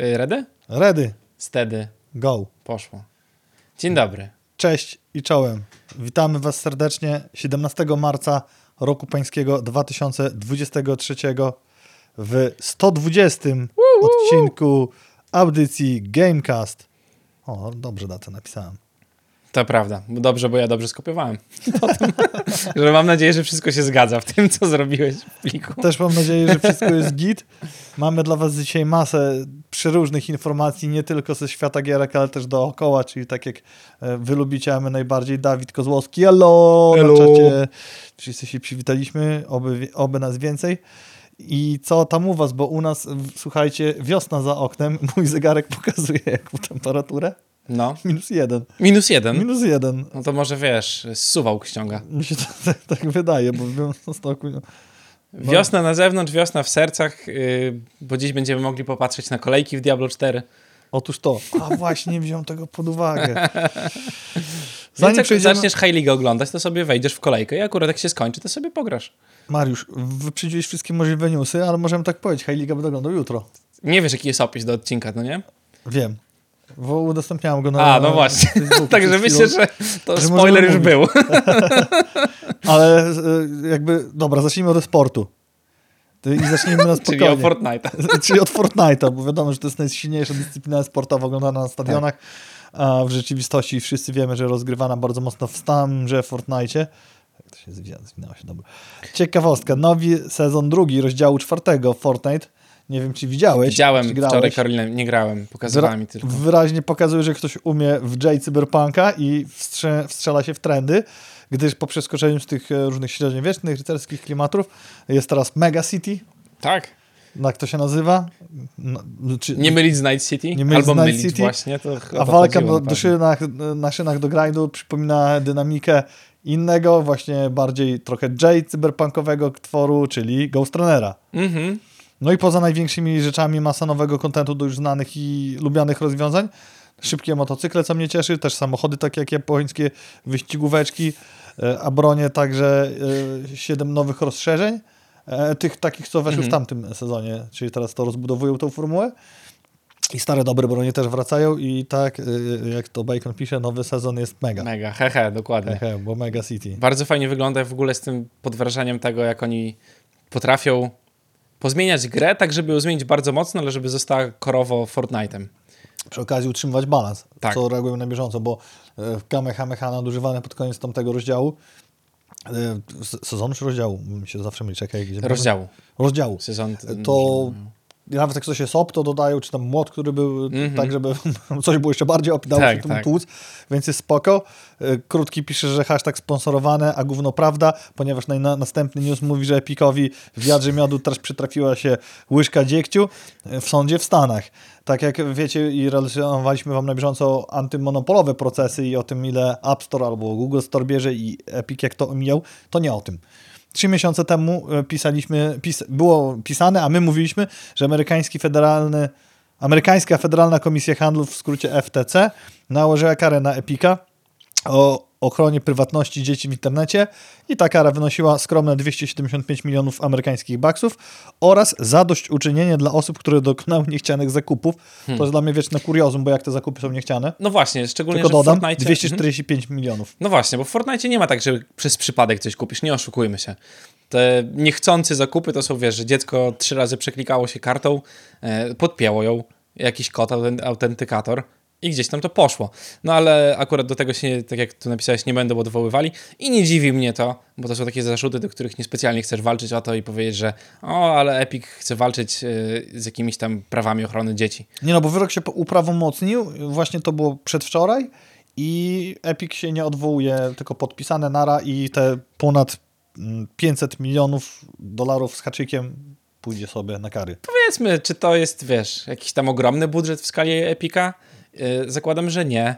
Y, Ready? Ready, Stedy. go. Poszło. Dzień dobry. Cześć i czołem. Witamy Was serdecznie 17 marca roku pańskiego 2023 w 120 odcinku audycji Gamecast. O, dobrze datę napisałem. To prawda. Dobrze, bo ja dobrze skopiowałem. Potem, że mam nadzieję, że wszystko się zgadza w tym, co zrobiłeś w pliku. Też mam nadzieję, że wszystko jest git. Mamy dla Was dzisiaj masę przeróżnych informacji, nie tylko ze świata gierek, ale też dookoła, czyli tak jak e, Wy lubicie, a my najbardziej, Dawid Kozłowski, hello, Hello. na czacie. Wszyscy się przywitaliśmy, oby, oby nas więcej. I co tam u Was, bo u nas, słuchajcie, wiosna za oknem, mój zegarek pokazuje jaką temperaturę? No. Minus jeden. Minus jeden. Minus jeden. No to może wiesz, suwał ściąga. Mi się to tak, tak wydaje, bo w Białymstoku... No. Wiosna na zewnątrz, wiosna w sercach, yy, bo dziś będziemy mogli popatrzeć na kolejki w Diablo 4. Otóż to. A właśnie, nie wziąłem tego pod uwagę. Zanim Zanim jak przejdziemy... zaczniesz High League oglądać, to sobie wejdziesz w kolejkę i akurat jak się skończy, to sobie pograsz. Mariusz, wyprzedziłeś wszystkie możliwe newsy, ale możemy tak powiedzieć, High League będę oglądał jutro. Nie wiesz, jaki jest opis do odcinka, no nie? Wiem. Bo udostępniałem go na A, no właśnie. Także myślę, że to że spoiler już był. Ale e, jakby, dobra, zacznijmy od sportu. I zacznijmy na Czyli spokojnie. o Fortnite'a. Czyli od Fortnite'a, bo wiadomo, że to jest najsilniejsza dyscyplina sportowa oglądana na stadionach, a w rzeczywistości wszyscy wiemy, że rozgrywana bardzo mocno w tamże Fortnite'cie. Jak to się zwinęło się, dobra. Ciekawostka, nowy sezon drugi rozdziału czwartego Fortnite. Nie wiem, czy widziałeś. Widziałem czy grałeś. wczoraj Karolinę, nie grałem, pokazywała mi tylko. Wyraźnie pokazuje, że ktoś umie w J Cyberpunka i wstrze- wstrzela się w trendy, gdyż po przeskoczeniu z tych e, różnych średniowiecznych, rycerskich klimatów jest teraz Mega City, Tak. jak to się nazywa. No, czy, Nie mylić z Night City, Nie mylić albo z Night mylić City, właśnie. A walka do, na do szynach, na szynach do grindu przypomina dynamikę innego, właśnie bardziej trochę J cyberpunkowego tworu, czyli Ghost Runnera. Mhm. No i poza największymi rzeczami masa nowego kontentu do już znanych i lubianych rozwiązań. Szybkie motocykle, co mnie cieszy, też samochody takie jak japońskie, wyścigóweczki, e, a bronie także e, siedem nowych rozszerzeń, e, tych takich, co weszły Mhm. w tamtym sezonie, czyli teraz to rozbudowują tą formułę. I stare dobre bronie też wracają i tak, e, jak to Bacon pisze, nowy sezon jest mega. Mega, hehe, dokładnie. Hehe, bo Mega City. Bardzo fajnie wygląda w ogóle z tym pod wrażeniem tego, jak oni potrafią pozmieniać grę, tak żeby ją zmienić bardzo mocno, ale żeby została korowo Fortnite'em. Przy okazji utrzymywać balans, Tak. co reagują na bieżąco, bo e, Kamehameha nadużywane pod koniec tamtego rozdziału, e, sezonu czy rozdziału? Mi się zawsze myli, czekaj. Gdzie Rozdziału. Rozdziału. Sezon. To nawet jak coś jest op, to dodają, czy tam młot, który był Mhm. tak, żeby coś było jeszcze bardziej op, dało Tak, się tym tak. tłuc, więc jest spoko. E, Krótki pisze, że hashtag sponsorowane, a gówno prawda, ponieważ na, na, następny news mówi, że Epikowi w wiadrze miodu też przytrafiła się łyżka dziegciu e, w sądzie w Stanach. Tak jak wiecie i relacjonowaliśmy wam na bieżąco antymonopolowe procesy i o tym, ile App Store albo Google Store bierze i Epic jak to omijał, to nie o tym. Trzy miesiące temu e, pisaliśmy, pis, było pisane, a my mówiliśmy, że amerykański federalny, amerykańska Federalna Komisja Handlu, w skrócie FTC, nałożyła karę na Epika o ochronie prywatności dzieci w internecie i ta kara wynosiła skromne 275 milionów amerykańskich baksów oraz zadośćuczynienie dla osób, które dokonały niechcianych zakupów. To jest dla mnie wieczne kuriozum, bo jak te zakupy są niechciane? No właśnie, szczególnie, Tylko że w dodam, Fortnite... 245 milionów. No właśnie, bo w Fortnite nie ma tak, że przez przypadek coś kupisz, nie oszukujmy się. Te niechcący zakupy to są, wiesz, że dziecko trzy razy przeklikało się kartą, e, podpięło ją, jakiś kod, autent- autentykator i gdzieś tam to poszło. No ale akurat do tego się, tak jak tu napisałeś, nie będą odwoływali i nie dziwi mnie to, bo to są takie zarzuty, do których niespecjalnie chcesz walczyć o to i powiedzieć, że o, ale Epic chce walczyć e, z jakimiś tam prawami ochrony dzieci. Nie no, bo wyrok się uprawomocnił, właśnie to było przedwczoraj i Epic się nie odwołuje, tylko podpisane nara i te ponad mm, 500 milionów dolarów z haczykiem pójdzie sobie na kary. Powiedzmy, czy to jest, wiesz, jakiś tam ogromny budżet w skali Epika? E, zakładam, że nie.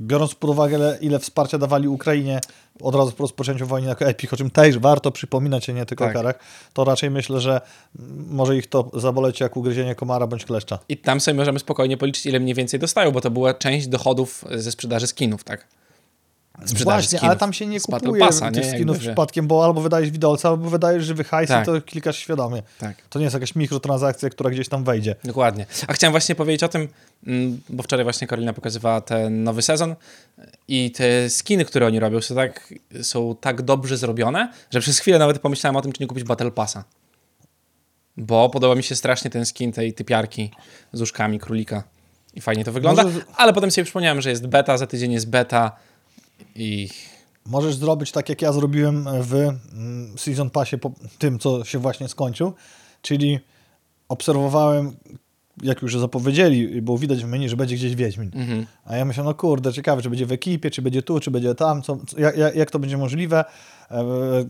Biorąc pod uwagę, ile, ile wsparcia dawali Ukrainie od razu po rozpoczęciu wojny jako Epic, o czym też warto przypominać, a nie tylko Tak. o karach, to raczej myślę, że może ich to zaboleć jak ugryzienie komara bądź kleszcza. I tam sobie możemy spokojnie policzyć, ile mniej więcej dostają, bo to była część dochodów ze sprzedaży skinów, tak? Sprzedaży Właśnie, skinów. ale tam się nie kupuje Passa, tych nie? skinów Jakby, przypadkiem, bo albo wydajesz widelce, albo wydajesz żywy hajs Tak. i to klikasz świadomie. Tak. To nie jest jakaś mikrotransakcja, która gdzieś tam wejdzie. Dokładnie. A chciałem właśnie powiedzieć o tym, mm, bo wczoraj właśnie Karolina pokazywała ten nowy sezon i te skiny, które oni robią, są tak, są tak dobrze zrobione, że przez chwilę nawet pomyślałem o tym, czy nie kupić Battle Passa. Bo podoba mi się strasznie ten skin tej typiarki z uszkami królika. I fajnie to wygląda. Może Ale potem sobie przypomniałem, że jest beta, za tydzień jest beta i Możesz zrobić tak, jak ja zrobiłem w mm, Season Passie po tym, co się właśnie skończył, czyli obserwowałem, jak już zapowiedzieli, było widać w menu, że będzie gdzieś Wiedźmin. mhm. A ja myślałem, no kurde, ciekawe, czy będzie w ekipie, czy będzie tu, czy będzie tam, co, jak, jak to będzie możliwe. E,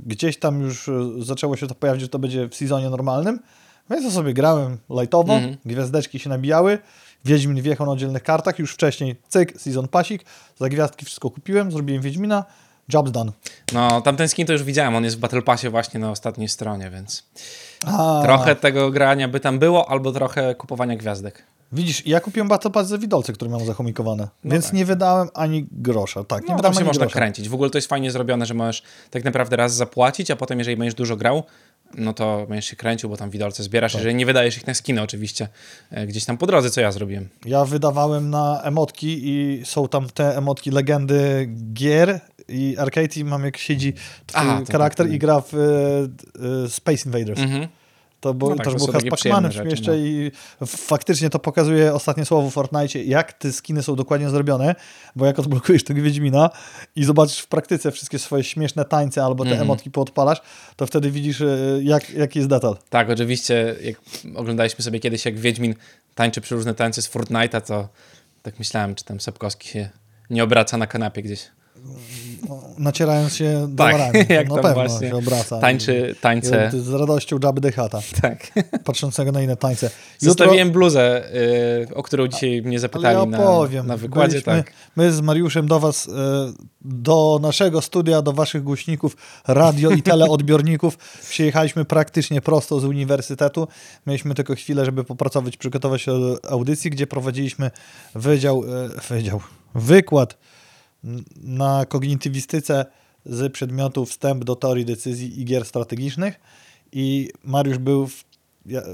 Gdzieś tam już e, zaczęło się to pojawić, że to będzie w sezonie normalnym, więc ja sobie grałem lightowo, Mhm. gwiazdeczki się nabijały, Wiedźmin wjechał na oddzielnych kartach, już wcześniej, cyk, season pasik, za gwiazdki wszystko kupiłem, zrobiłem Wiedźmina, job's done. No, tamten skin to już widziałem, on jest w Battle Passie właśnie na ostatniej stronie, więc A, trochę tego grania by tam było, albo trochę kupowania gwiazdek. Widzisz, ja kupiłem Battle Pass za widolce, które mam zachomikowane, No więc tak. nie wydałem ani grosza. Tak, nie No, tam wydałem się można grosza. kręcić. W ogóle to jest fajnie zrobione, że możesz tak naprawdę raz zapłacić, a potem jeżeli będziesz dużo grał, no to będziesz się kręcił, bo tam widolce zbierasz, Tak. jeżeli nie wydajesz ich na skiny oczywiście, e, gdzieś tam po drodze, co ja zrobiłem. Ja wydawałem na emotki i są tam te emotki legendy gier i arcade i mam jak siedzi twój Aha, charakter tak, i gra w e, e, Space Invaders. Mhm. To było, No tak, też to chyba z takie Pacmanem rzeczy, jeszcze i faktycznie to pokazuje ostatnie słowo w Fortnite, jak te skiny są dokładnie zrobione, bo jak odblokujesz tego Wiedźmina i zobaczysz w praktyce wszystkie swoje śmieszne tańce albo te Mhm. emotki poodpalasz, to wtedy widzisz e, jak, jaki jest detal. Tak, oczywiście, jak oglądaliśmy sobie kiedyś, jak Wiedźmin tańczy przy różne tańce z Fortnite'a, to tak myślałem, czy tam Sapkowski się nie obraca na kanapie gdzieś. Nacierając się Tak, dolarami. Na tam pewno właśnie się obraca. Tańczy tańce. I- Z radością Jabby the Hutta, Tak. patrzącego na inne tańce. Zostawiłem bluzę, y, o którą dzisiaj mnie Ale zapytali ja na, opowiem. na wykładzie. Byliśmy, Tak. My z Mariuszem do was, e, do naszego studia, do waszych głośników, radio i teleodbiorników przyjechaliśmy praktycznie prosto z uniwersytetu. Mieliśmy tylko chwilę, żeby popracować, przygotować się do audycji, gdzie prowadziliśmy wydział, e, wydział wykład na kognitywistyce z przedmiotu wstęp do teorii decyzji i gier strategicznych. I Mariusz był w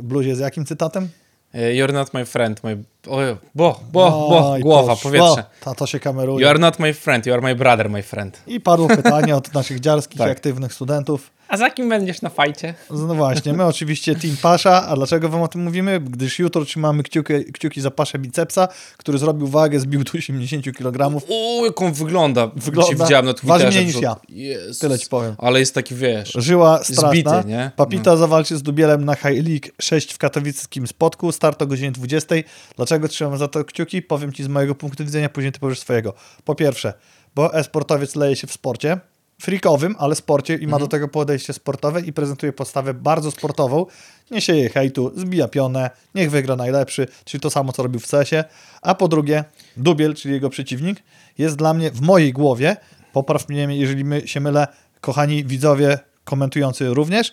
bluzie z jakim cytatem? Y, You're not my friend, my... O, bo, bo, bo, Oj, głowa, powietrze. Ta, to się kameruje. You are not my friend, you are my brother, my friend. I padło pytanie od naszych dziarskich Tak. aktywnych studentów. A za kim będziesz na fajcie? No właśnie, my oczywiście Team Pasza, a dlaczego wam o tym mówimy? Gdyż jutro trzymamy kciuki, kciuki za Paszę Bicepsa, który zrobił wagę, zbił do 80 kg. O, jak on wygląda. Wygląda- Ci widziałem na waży Twitterze. mniej niż ja. Jezus. Tyle ci powiem. Ale jest taki, wiesz... Żyła straszna. Zbity, nie? Papita zawalczy z Dubielem na High League 6 w katowickim spotku. Start o godzinie 20. Dlaczego trzymam za to kciuki? Powiem ci z mojego punktu widzenia, później ty powiesz swojego. Po pierwsze, bo e-sportowiec leje się w sporcie, freakowym, ale sporcie i ma Mhm. do tego podejście sportowe i prezentuje postawę bardzo sportową. Nie sieje hejtu, zbija pionę, niech wygra najlepszy, czyli to samo, co robił w CS-ie. A po drugie, Dubiel, czyli jego przeciwnik, jest dla mnie w mojej głowie, popraw mnie, jeżeli my się mylę, kochani widzowie komentujący również,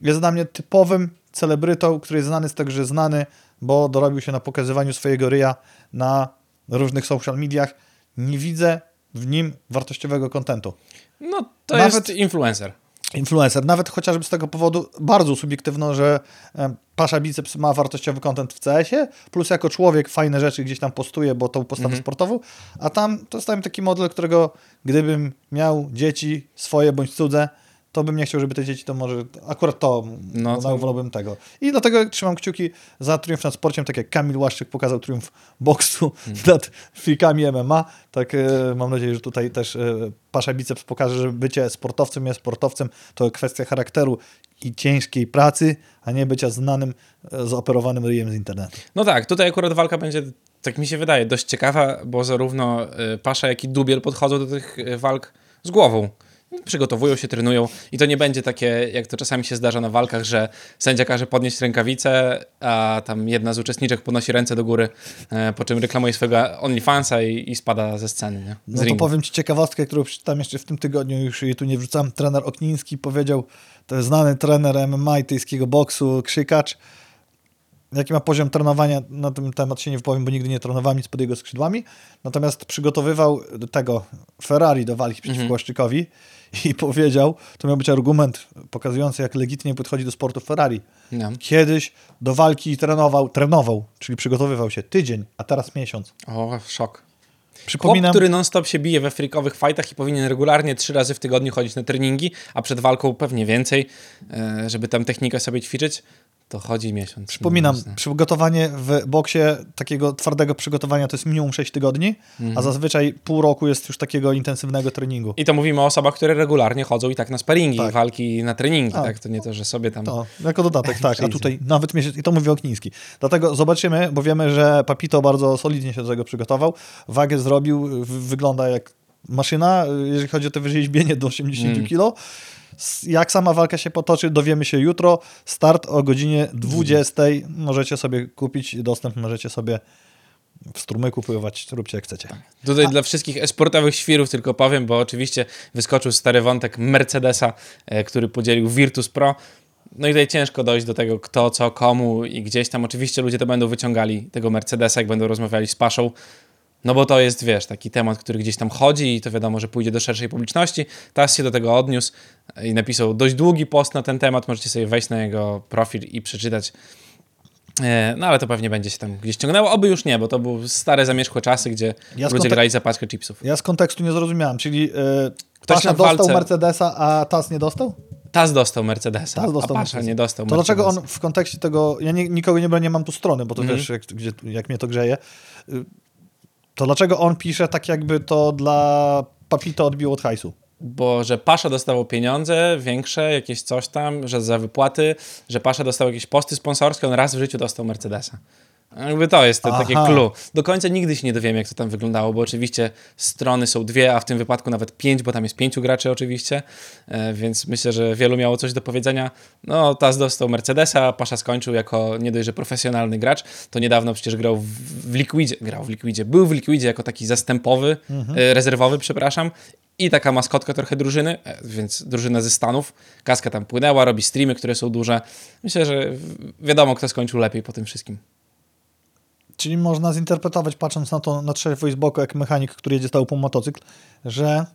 jest dla mnie typowym celebrytą, który jest znany z tego, że znany, bo dorobił się na pokazywaniu swojego ryja na różnych social mediach. Nie widzę w nim wartościowego kontentu. No, to Nawet- jest influencer. Influencer, nawet chociażby z tego powodu bardzo subiektywno, że em, Pasza Biceps ma wartościowy kontent w CS-ie, plus jako człowiek fajne rzeczy gdzieś tam postuje, bo tą postawę Mhm. sportową, a tam to jest taki model, którego gdybym miał dzieci swoje bądź cudze, to bym nie chciał, żeby te dzieci to może, akurat to, No no, to- wolałbym tego. I dlatego trzymam kciuki za triumf nad sporciem, tak jak Kamil Łaszczyk pokazał triumf boksu Mhm. nad freakami MMA, tak e, mam nadzieję, że tutaj też e, Pasza Biceps pokaże, że bycie sportowcem jest sportowcem, to kwestia charakteru i ciężkiej pracy, a nie bycia znanym, e, zoperowanym ryjem z internetu. No tak, tutaj akurat walka będzie, tak mi się wydaje, dość ciekawa, bo zarówno y, Pasza, jak i Dubiel podchodzą do tych y, walk z głową. Przygotowują się, trenują i to nie będzie takie, jak to czasami się zdarza na walkach, że sędzia każe podnieść rękawice, a tam jedna z uczestniczek podnosi ręce do góry, e, po czym reklamuje swojego OnlyFansa i, i spada ze sceny, nie? Z No to ringu. powiem Ci ciekawostkę, którą przeczytam jeszcze w tym tygodniu, już jej tu nie wrzucam. Trener Okniński powiedział, to jest znany trener MMA i tyjskiego boksu, krzykacz. Jaki ma poziom trenowania, na ten temat się nie wypowiem, bo nigdy nie trenowałem nic pod jego skrzydłami, natomiast przygotowywał do tego Ferrari do walki przeciwko Mhm. I powiedział, to miał być argument pokazujący, jak legitnie podchodzi do sportu Ferrari. No. Kiedyś do walki trenował, trenował, czyli przygotowywał się tydzień, a teraz miesiąc. O, szok. Przypominam, Chłop, który non-stop się bije we freakowych fightach i powinien regularnie trzy razy w tygodniu chodzić na treningi, a przed walką pewnie więcej, e, żeby tam technikę sobie ćwiczyć, to chodzi miesiąc. Przypominam, No, przygotowanie w boksie, takiego twardego przygotowania to jest minimum 6 tygodni, Mhm. a zazwyczaj pół roku jest już takiego intensywnego treningu. I to mówimy o osobach, które regularnie chodzą i tak na sparingi, Tak. walki na treningi, A. tak? To nie to, że sobie tam... To, jako dodatek, tak. A tutaj nawet miesiąc, i to mówi Okniński. Dlatego zobaczymy, bo wiemy, że Papito bardzo solidnie się do tego przygotował. Wagę zrobił, wygląda jak maszyna, jeżeli chodzi o to wyrzeźbienie do 80 Mm. kg. Jak sama walka się potoczy, dowiemy się jutro. Start o godzinie 20. Możecie sobie kupić dostęp, możecie sobie w strumyku pływać, róbcie jak chcecie. Tutaj dla wszystkich esportowych świrów tylko powiem, bo oczywiście wyskoczył stary wątek Mercedesa, e, który podzielił Virtus Pro. No i tutaj ciężko dojść do tego, kto, co, komu i gdzieś tam oczywiście ludzie to będą wyciągali tego Mercedesa, jak będą rozmawiali z Paszą. No bo to jest, wiesz, taki temat, który gdzieś tam chodzi i to wiadomo, że pójdzie do szerszej publiczności. Tas się do tego odniósł i napisał dość długi post na ten temat. Możecie sobie wejść na jego profil i przeczytać. E, No ale to pewnie będzie się tam gdzieś ciągnęło. Oby już nie, bo to były stare, zamierzchłe czasy, gdzie Ja ludzie grali za paczkę chipsów. Ja z kontekstu nie zrozumiałem, czyli yy, Ktoś Pasza na dostał walce- Mercedesa, a Tas nie dostał? Tas dostał Mercedesa, Tas dostał a Pasza nie dostał To dlaczego on w kontekście tego, ja nie, nikogo nie bronię, mam tu strony, bo to Mhm. wiesz, jak, gdzie, jak mnie to grzeje, to dlaczego on pisze tak jakby to dla Papito odbiło od hajsu? Bo że Pasza dostawał pieniądze większe, jakieś coś tam, że za wypłaty, że Pasza dostał jakieś posty sponsorskie, on raz w życiu dostał Mercedesa. Jakby to jest to Aha. takie clue. Do końca nigdy się nie dowiemy, jak to tam wyglądało, bo oczywiście strony są dwie, a w tym wypadku nawet pięć, bo tam jest pięciu graczy oczywiście, e, więc myślę, że wielu miało coś do powiedzenia. No, Taz dostał Mercedesa, Pasza skończył jako nie dość, że profesjonalny gracz, to niedawno przecież grał w, w Liquidzie, grał w Liquidzie, był w Liquidzie jako taki zastępowy, e, rezerwowy, przepraszam, i taka maskotka trochę drużyny, e, więc drużyna ze Stanów. Kaska tam płynęła, robi streamy, które są duże. Myślę, że wiadomo, kto skończył lepiej po tym wszystkim. Czyli można zinterpretować, patrząc na to na trzeźwo i z boku, jak mechanik, który jedzie stał po motocykl, że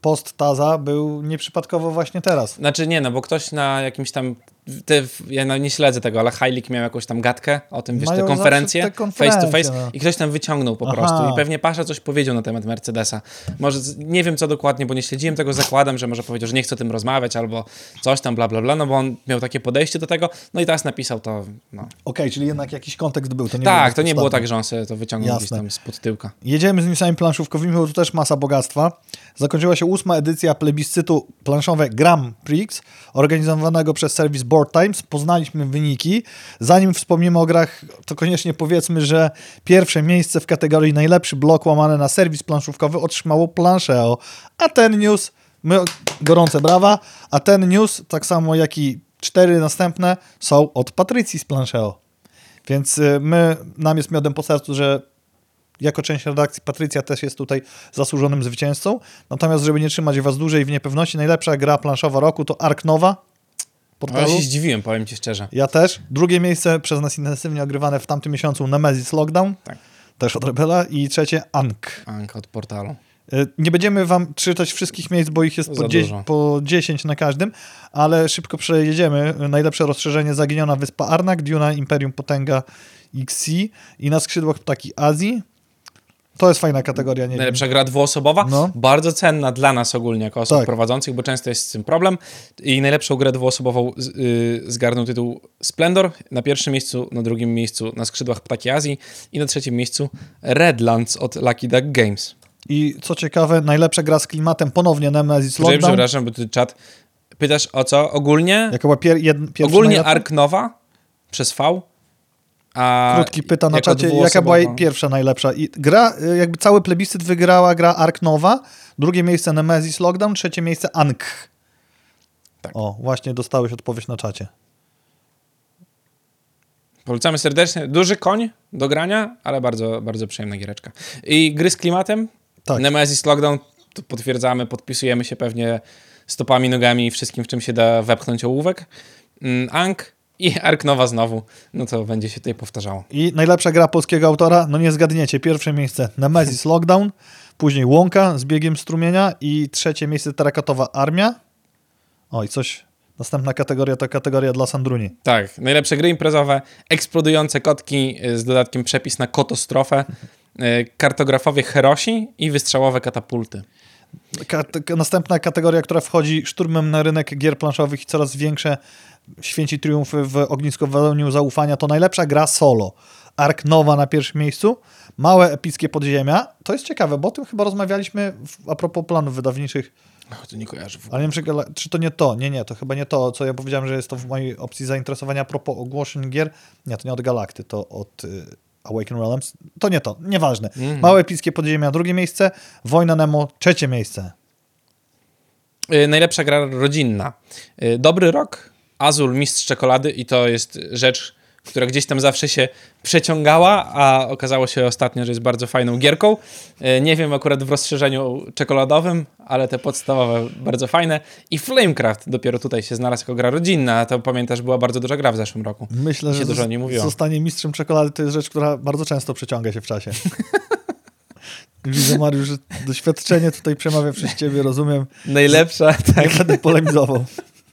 post Taza był nieprzypadkowo właśnie teraz. Znaczy nie, no bo ktoś na jakimś tam, te, ja no nie śledzę tego, ale Heilig miał jakąś tam gadkę o tym, wiesz, Mają te konferencje, te face to konferencje, face no. i ktoś tam wyciągnął po Aha. prostu i pewnie Pasza coś powiedział na temat Mercedesa. Może, nie wiem co dokładnie, bo nie śledziłem tego, zakładam, że może powiedział, że nie chce o tym rozmawiać albo coś tam, bla, bla, bla, no bo on miał takie podejście do tego, no i teraz napisał to, no. Okej, czyli jednak jakiś kontekst był. To nie tak, to nie było tak, że on sobie to wyciągnął gdzieś Jasne. tam spod tyłka. Jedziemy z newsami planszówkowymi, bo tu też masa bogactwa. Zakończyła się ósma edycja plebiscytu planszowe Grand Prix, organizowanego przez serwis Board Times. Poznaliśmy wyniki. Zanim wspomnimy o grach, to koniecznie powiedzmy, że pierwsze miejsce w kategorii najlepszy blok łamane na serwis planszówkowy otrzymało Planszeo. A ten news, my gorące brawa, a ten news, tak samo jak i cztery następne, są od Patrycji z Planszeo. Więc y, my, nam jest miodem po sercu, że jako część redakcji Patrycja też jest tutaj zasłużonym zwycięzcą. Natomiast, żeby nie trzymać was dłużej w niepewności, najlepsza gra planszowa roku to Ark Nowa Ja portalu. się zdziwiłem, powiem ci szczerze. Ja też. Drugie miejsce przez nas intensywnie ogrywane w tamtym miesiącu Nemesis Lockdown. Tak. Też od Rebela. I trzecie Ank. Anka od portalu. Y, Nie będziemy wam czytać wszystkich miejsc, bo ich jest po, dzie- po 10 na każdym, ale szybko przejedziemy. Najlepsze rozszerzenie Zaginiona Wyspa Arnak, Duna Imperium Potęga XC i na skrzydłach Ptaki Azji. To jest fajna kategoria. Nie Najlepsza gra dwuosobowa, No. bardzo cenna dla nas ogólnie jako osób Tak. prowadzących, bo często jest z tym problem. I najlepszą grę dwuosobową z, y, zgarnął tytuł Splendor. Na pierwszym miejscu, na drugim miejscu na skrzydłach Ptaki Azji i na trzecim miejscu Redlands od Lucky Duck Games. I co ciekawe, najlepsza gra z klimatem ponownie Nemesis Lockdown. przepraszam, bo ty czat pytasz o co? Ogólnie? Jaka była pier- jed- Ogólnie najlepsza? Ark Nowa przez V. A Krótki pyta na czacie, jaka była pierwsza najlepsza. I gra, jakby cały plebiscyt wygrała gra Ark Nowa, drugie miejsce Nemesis Lockdown, trzecie miejsce Ankh. Tak. O, właśnie dostałeś odpowiedź na czacie. Polecamy serdecznie. Duży koń do grania, ale bardzo, bardzo przyjemna giereczka. I gry z klimatem? Tak. Nemesis Lockdown, to potwierdzamy, podpisujemy się pewnie stopami, nogami i wszystkim, w czym się da wepchnąć ołówek. Mm, Ank i Ark Nowa znowu. No to będzie się tutaj powtarzało. I najlepsza gra polskiego autora, no nie zgadniecie, pierwsze miejsce Nemesis Lockdown, później Łąka z biegiem strumienia i trzecie miejsce Terakatowa Armia. Oj, coś, następna kategoria to kategoria dla Sandruni. Tak, najlepsze gry imprezowe, eksplodujące kotki y, z dodatkiem przepis na kotostrofę, y, kartografowie Herosi i wystrzałowe katapulty. Ka- następna kategoria, która wchodzi szturmem na rynek gier planszowych i coraz większe święci triumfy w ogniskowaniu zaufania, to najlepsza gra solo. Ark Nowa na pierwszym miejscu, Małe Epickie Podziemia. To jest ciekawe, bo o tym chyba rozmawialiśmy w, a propos planów wydawniczych, Och, to nie kojarzę ale nie wiem, czy, czy to nie to. Nie, nie, to chyba nie to, co ja powiedziałem, że jest to w mojej opcji zainteresowania a propos ogłoszeń gier. Nie, to nie od Galakty, to od y, Awaken Realms. To nie to, nieważne. Mhm. Małe Epickie Podziemia drugie miejsce, Wojna Nemo trzecie miejsce. Y, Najlepsza gra rodzinna. Y, Dobry rok, Azul, Mistrz Czekolady i to jest rzecz, która gdzieś tam zawsze się przeciągała, a okazało się ostatnio, że jest bardzo fajną gierką. Y, Nie wiem akurat w rozszerzeniu czekoladowym, ale te podstawowe bardzo fajne. I Flamecraft dopiero tutaj się znalazł jako gra rodzinna, a to pamiętasz, była bardzo duża gra w zeszłym roku. Myślę, że dużo nie mówiło. zostanie mistrzem czekolady to jest rzecz, która bardzo często przeciąga się w czasie. Widzę, Mariusz, że doświadczenie tutaj przemawia przez ciebie, rozumiem. Najlepsza, tak, Nie będę polemizował.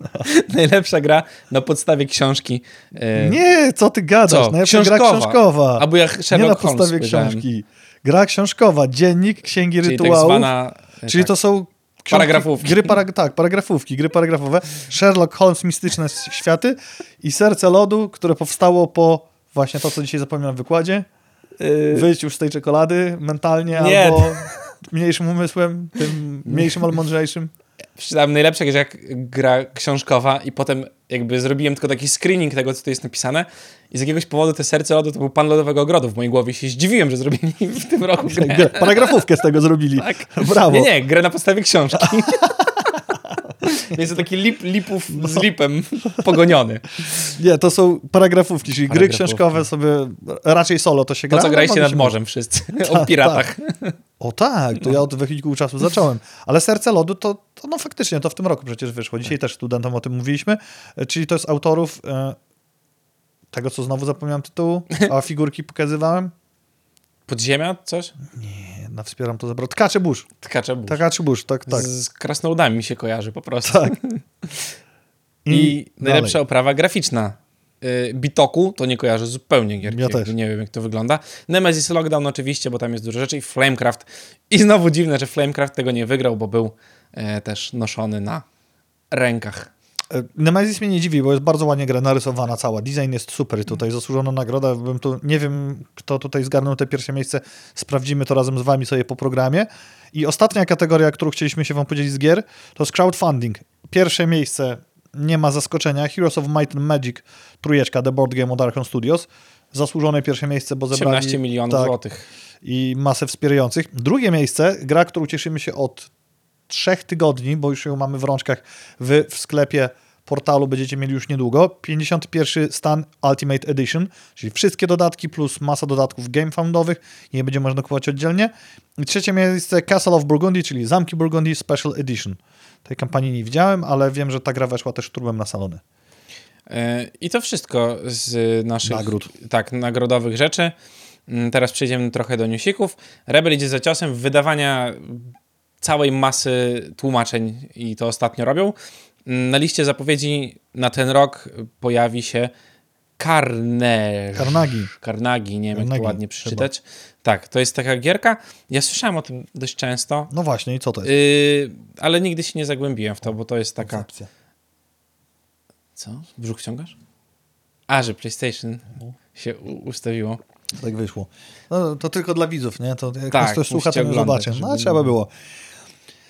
najlepsza gra na podstawie książki. y, Nie, co ty gadasz? Co? Najlepsza gra Książkowa. książkowa. Albo jak Nie na Sherlock Holmes podstawie powiedziałem. książki. Gra książkowa, dziennik, księgi Czyli tak rytuałów. zwana... y, Czyli tak. to są książki, Paragrafówki. Gry parag tak, paragrafówki, gry paragrafowe. Sherlock Holmes, mistyczne światy i Serce Lodu, które powstało po właśnie to, co dzisiaj zapomniałem w wykładzie. Y, Wyjść już z tej czekolady mentalnie Nie. albo mniejszym umysłem, tym mniejszym, ale mądrzejszym. Przeczytałem najlepsze, jak gra książkowa i potem jakby zrobiłem tylko taki screening tego, co tu jest napisane i z jakiegoś powodu te serce lodu to był pan lodowego ogrodu w mojej głowie. Się zdziwiłem, że zrobili w tym roku grę. Paragrafówkę z tego zrobili. Tak. Brawo. Nie, nie, grę na podstawie książki. Jest to taki lip, lipów No. z lipem pogoniony. Nie, to są paragrafówki, czyli gry Paragrafówki. książkowe sobie, raczej solo to się To, gra. co ale graliście nad morzem wszyscy. O Tak, piratach. O tak, to ja od wehikułu czasu zacząłem. Ale Serce Lodu to, to no faktycznie, to w tym roku przecież wyszło. Dzisiaj też studentom o tym mówiliśmy. E, Czyli to jest autorów e, tego, co znowu zapomniałem tytułu, a figurki pokazywałem. Podziemia? Coś? Nie, na wspieram to zabrał. Tkacze Burz. Tkacze burz. Tkacze Burz, tak, tak. Z krasnoludami mi się kojarzy po prostu. Tak. I, najlepsza dalej. oprawa graficzna. Y, Bitoku to nie kojarzę zupełnie gierki. Ja też. Nie wiem, jak to wygląda. Nemesis Lockdown oczywiście, bo tam jest dużo rzeczy. I Flamecraft. I znowu dziwne, że Flamecraft tego nie wygrał, bo był e, też noszony na rękach. E, Nemesis mnie nie dziwi, bo jest bardzo ładnie gra narysowana cała. Design jest super tutaj zasłużona nagroda. Bym tu, nie wiem, kto tutaj zgarnął te pierwsze miejsce. Sprawdzimy to razem z wami sobie po programie. I ostatnia kategoria, którą chcieliśmy się wam podzielić z gier, to jest crowdfunding. Pierwsze miejsce, nie ma zaskoczenia, Heroes of Might and Magic, trójeczka, The Board Game od Arkham Studios. Zasłużone pierwsze miejsce, bo zebrali... 18 milionów tak, złotych. i masę wspierających. Drugie miejsce, gra, którą cieszymy się od trzech tygodni, bo już ją mamy w rączkach w, w sklepie portalu będziecie mieli już niedługo. 51 stan Ultimate Edition, czyli wszystkie dodatki plus masa dodatków gamefoundowych i nie będzie można kupować oddzielnie. I trzecie miejsce Castle of Burgundy, czyli Zamki Burgundy Special Edition. Tej kampanii nie widziałem, ale wiem, że ta gra weszła też turbem na salony. E, I to wszystko z naszych Nagród. Tak, nagrodowych rzeczy. Mm, Teraz przejdziemy trochę do newsików. Rebel idzie za ciosem w wydawania całej masy tłumaczeń i to ostatnio robią. Mm, Na liście zapowiedzi na ten rok pojawi się Carnage. Carnagi. Carnagi, nie wiem jak to ładnie przeczytać. Tak, to jest taka gierka. Ja słyszałem o tym dość często, No właśnie, i co to jest? yy, ale nigdy się nie zagłębiłem w to, bo to jest taka... Koncepcja. Co? Brzuch ciągasz? A, że PlayStation się ustawiło. Tak wyszło. No, to tylko dla widzów, nie? To jak Tak, ktoś słucha, to nie zobaczy. No, trzeba było.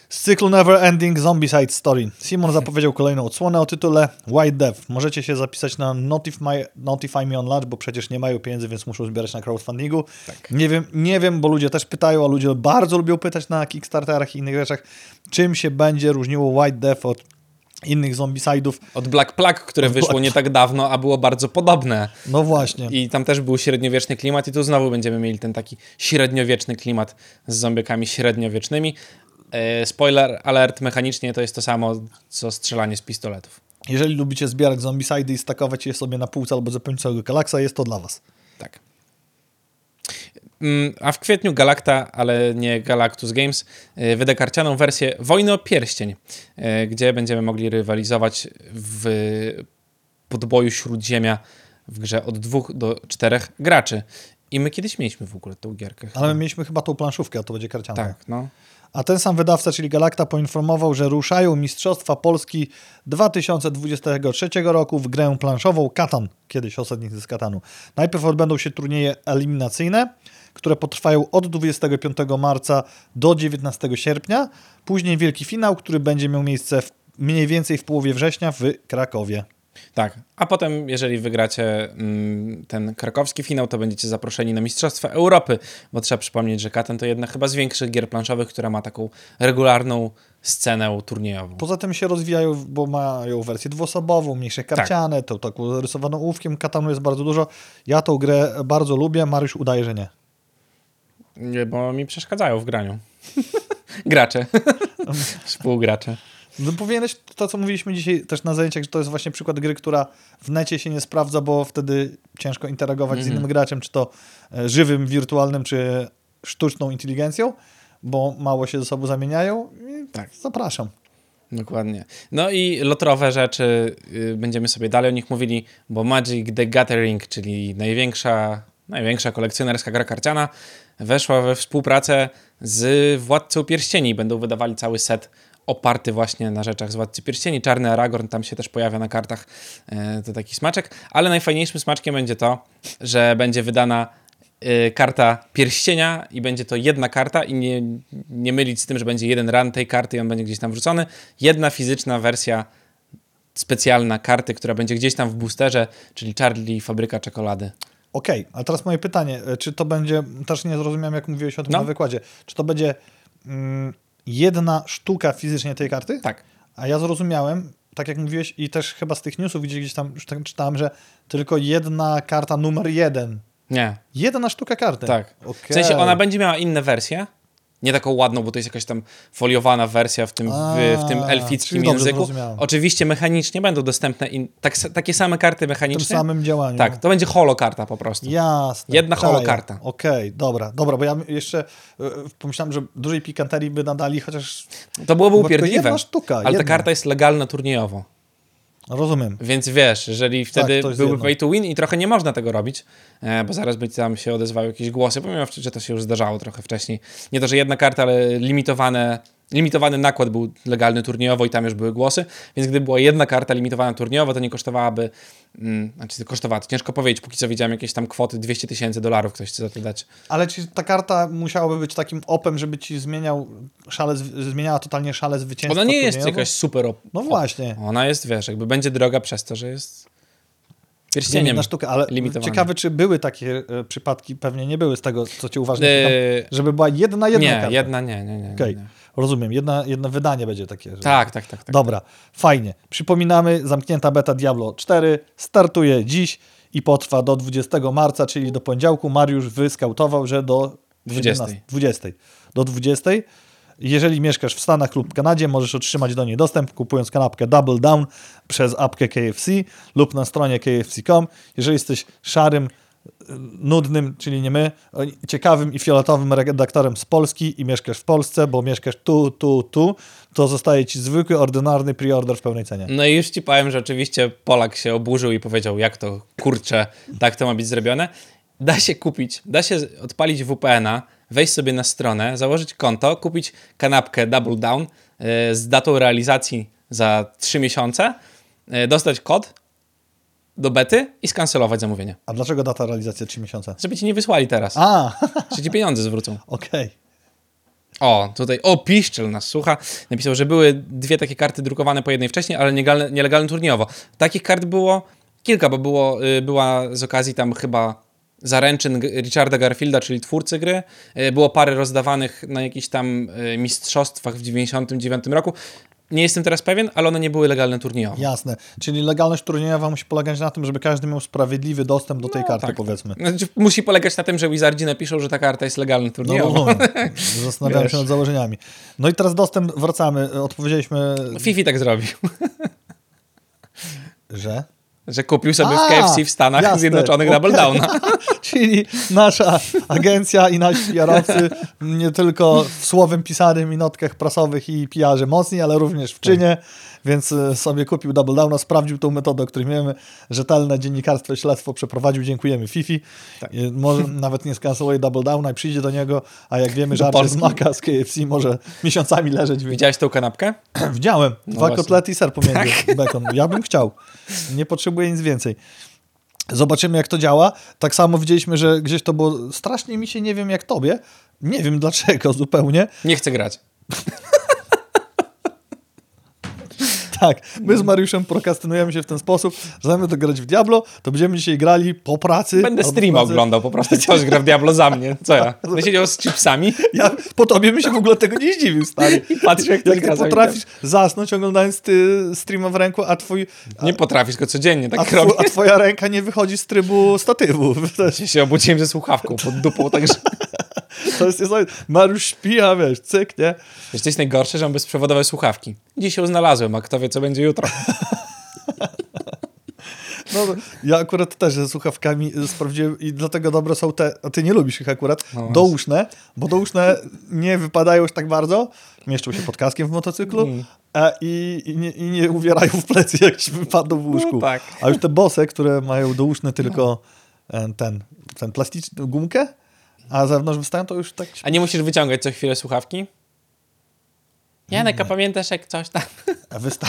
Z cyklu Never Ending Zombicide Story. Simon zapowiedział kolejną odsłonę o tytule White Death. Możecie się zapisać na Notify, Notify Me on Launch, bo przecież nie mają pieniędzy, więc muszą zbierać na crowdfundingu. Tak. Nie wiem, nie wiem, bo ludzie też pytają, a ludzie bardzo lubią pytać na Kickstarterach i innych rzeczach, czym się będzie różniło White Death od innych zombicide'ów. Od Black Plague, które Od wyszło Black nie tak dawno, a było bardzo podobne. No właśnie. I tam też był średniowieczny klimat i tu znowu będziemy mieli ten taki średniowieczny klimat z zombiekami średniowiecznymi. E, spoiler alert, mechanicznie to jest to samo, co strzelanie z pistoletów. Jeżeli lubicie zbierać zombicidy i stakować je sobie na półce albo zapełnić całego galaksa, jest to dla was. Tak. Mm, A w kwietniu Galacta, ale nie Galactus Games, y, wyda karcianą wersję Wojny o Pierścień, y, gdzie będziemy mogli rywalizować w podboju Śródziemia w grze od dwóch do czterech graczy. I my kiedyś mieliśmy w ogóle tą gierkę. Ale my mieliśmy chyba tą planszówkę, a to będzie karciana. Tak, no. A ten sam wydawca, czyli Galacta, poinformował, że ruszają Mistrzostwa Polski 2023 roku w grę planszową Katan, kiedyś osadnicy z Katanu. Najpierw odbędą się turnieje eliminacyjne, które potrwają od 25 marca do 19 sierpnia. Później wielki finał, który będzie miał miejsce w, mniej więcej w połowie września w Krakowie. Tak, a potem, jeżeli wygracie mm, ten krakowski finał, to będziecie zaproszeni na Mistrzostwa Europy, bo trzeba przypomnieć, że Katan to jedna chyba z większych gier planszowych, która ma taką regularną scenę turniejową. Poza tym się rozwijają, bo mają wersję dwuosobową, mniejsze karciane, tą taką rysowaną ołówkiem. Katanu jest bardzo dużo. Ja tą grę bardzo lubię, Mariusz udaje, że nie. Nie, bo mi przeszkadzają w graniu. Gracze. Współgracze. No powinieneś to, co mówiliśmy dzisiaj też na zajęciach, że to jest właśnie przykład gry, która w necie się nie sprawdza, bo wtedy ciężko interagować z innym graczem, czy to e, żywym, wirtualnym, czy sztuczną inteligencją, bo mało się ze sobą zamieniają. I Tak. Zapraszam. Dokładnie. No i lotrowe rzeczy, y, będziemy sobie dalej o nich mówili, bo Magic the Gathering, czyli największa, największa kolekcjonerska gra karciana, weszła we współpracę z Władcą Pierścieni. Będą wydawali cały set oparty właśnie na rzeczach z Władcy Pierścieni. Czarny Aragorn tam się też pojawia na kartach, e, to taki smaczek. Ale najfajniejszym smaczkiem będzie to, że będzie wydana y, karta pierścienia i będzie to jedna karta i nie, nie mylić z tym, że będzie jeden run tej karty i on będzie gdzieś tam wrzucony. Jedna fizyczna wersja specjalna karty, która będzie gdzieś tam w boosterze, czyli Charlie Fabryka Czekolady. Okej, a teraz moje pytanie, e, czy to będzie, też nie zrozumiałem jak mówiłeś o tym No. na wykładzie, czy to będzie mm, jedna sztuka fizycznie tej karty? Tak. A ja zrozumiałem, tak jak mówiłeś i też chyba z tych newsów gdzieś tam już tak czytałem, że tylko jedna karta numer jeden. Nie, Jedna sztuka karty. tak. Okej. W sensie ona będzie miała inne wersje, nie taką ładną, bo to jest jakaś tam foliowana wersja w tym, w, w tym elfickim języku. Oczywiście mechanicznie będą dostępne in, tak, takie same karty w tym mechaniczne. samym działaniu. Tak, to będzie holokarta po prostu. Jasne. Jedna czaję. holokarta. Okej, dobra, dobra, bo ja jeszcze e, pomyślałem, że dużej pikanterii by nadali, chociaż To byłoby upierdliwe. jedna sztuka, ale ta jedna. karta jest legalna turniejowo. Rozumiem. Więc wiesz, jeżeli wtedy Tak, to jest byłby pay to win i trochę nie można tego robić, e, bo zaraz by tam się odezwały jakieś głosy, pomimo, że to się już zdarzało trochę wcześniej. Nie to, że jedna karta, ale limitowane, limitowany nakład był legalny turniejowo i tam już były głosy, więc gdyby była jedna karta limitowana turniejowo, to nie kosztowałaby, mm, znaczy kosztowała, to ciężko powiedzieć, póki co widziałem jakieś tam kwoty 200 tysięcy dolarów, ktoś chce za to dać. Ale czy ta karta musiałaby być takim opem, żeby ci zmieniał szale, zmieniała totalnie szale zwycięstwa? Ona nie jest jakaś super op- No właśnie. Ona jest, wiesz, jakby będzie droga przez to, że jest pierścieniem Jedna sztuka, ale ciekawe, czy były takie e, przypadki, pewnie nie były z tego, co cię uważnie E, żeby była jedna, jedna nie, karta. jedna nie, nie, nie. Okej, nie. Rozumiem, jedna, jedno wydanie będzie takie. Że... Tak, tak, tak. tak. Dobra, fajnie. Przypominamy, zamknięta beta Diablo 4 startuje dziś i potrwa do 20 marca, czyli do poniedziałku. Mariusz wyskautował, że do 20. 17 20. Do 20. Jeżeli mieszkasz w Stanach lub Kanadzie, możesz otrzymać do niej dostęp kupując kanapkę Double Down przez apkę KFC lub na stronie kfc.com. Jeżeli jesteś szarym, nudnym, czyli nie my, ciekawym i fioletowym redaktorem z Polski i mieszkasz w Polsce, bo mieszkasz tu, tu, tu, to zostaje ci zwykły, ordynarny preorder w pełnej cenie. No i już ci powiem, że oczywiście Polak się oburzył i powiedział, jak to kurczę, tak to ma być zrobione. Da się kupić, da się odpalić VPN-a, wejść sobie na stronę, założyć konto, kupić kanapkę Double Down e, z datą realizacji za 3 miesiące, e, dostać kod do bety i skancelować zamówienie. A dlaczego data realizacji 3 miesiące? Żeby ci nie wysłali teraz, A, że ci pieniądze zwrócą. okej. O, tutaj, o, Piszczel nas słucha. Napisał, że były dwie takie karty drukowane po jednej wcześniej, ale nielegalne, nielegalne turniejowo. Takich kart było kilka, bo było, y, była z okazji tam chyba zaręczyn Richarda Garfielda, czyli twórcy gry. Y, Było parę rozdawanych na jakichś tam y, mistrzostwach w 99 roku. Nie jestem teraz pewien, ale one nie były legalne turniejowo. Jasne. Czyli legalność turniejowa musi polegać na tym, żeby każdy miał sprawiedliwy dostęp do tej karty, tak, powiedzmy. Znaczy, musi polegać na tym, że Wizardzi napiszą, że ta karta jest legalna No turniejowo. rozumiem. Zastanawiałem Wiesz. się nad założeniami. No i teraz dostęp, wracamy. Odpowiedzieliśmy, Fifi tak zrobił. Że? Że kupił sobie w A, KFC w Stanach jasne, Zjednoczonych okej. Double Downa. Czyli nasza agencja i nasi PR-owcy nie tylko w słowem pisanym i notkach prasowych i PR-ze mocni, ale również w czynie, więc e, sobie kupił Double Downa, sprawdził tą metodę, o której wiemy, rzetelne dziennikarstwo i śledztwo przeprowadził, dziękujemy Fifi. I Może nawet nie skanceluje Double Downa i przyjdzie do niego, a jak wiemy, żarcie z maka z KFC może miesiącami leżeć. w Widziałeś tą kanapkę? Widziałem. Dwa właśnie. kotlety i ser pomiędzy. Bekon. Ja bym chciał. Nie potrzebuję nic więcej. Zobaczymy, jak to działa. Tak samo widzieliśmy, że gdzieś to było. Strasznie mi się nie wiem, jak tobie. Nie wiem dlaczego zupełnie. Nie chcę grać. Tak, my z Mariuszem prokastynujemy się w ten sposób, że zamiast grać w Diablo, to będziemy dzisiaj grali po pracy. Będę streama pracy. oglądał, po prostu ktoś gra w Diablo za mnie. Co ja? Będę siedział z chipsami Ja po tobie bym się w ogóle tego nie zdziwił, stary. i patrzę, jak Jak ty potrafisz zasnąć oglądając ty streama w ręku, a twój... Nie potrafisz, tylko codziennie A, tak robię. a twoja ręka nie wychodzi z trybu statywu. Się obudziłem ze słuchawką pod dupą, także... to jest niesamowite. Mariusz śpi, a wiesz, cyk, nie? Wiesz, jest najgorsze, że mam bezprzewodowe słuchawki. Dziś ją znalazłem, a kto wie, co będzie jutro. No, ja akurat też ze słuchawkami sprawdziłem i dlatego dobre są te, a ty nie lubisz ich akurat, No douszne, bo douszne nie wypadają już tak bardzo, mieszczą się pod kaskiem w motocyklu Mm. a i, i, nie, i nie uwierają w plecy, jak ci wypadną w łóżku. No tak. A już te bose, które mają douszne tylko e, ten, ten plastyczny, gumkę, a zewnątrz wystają, to już tak... A nie musisz wyciągać co chwilę słuchawki? Janek, a pamiętasz jak coś tam? A wysta...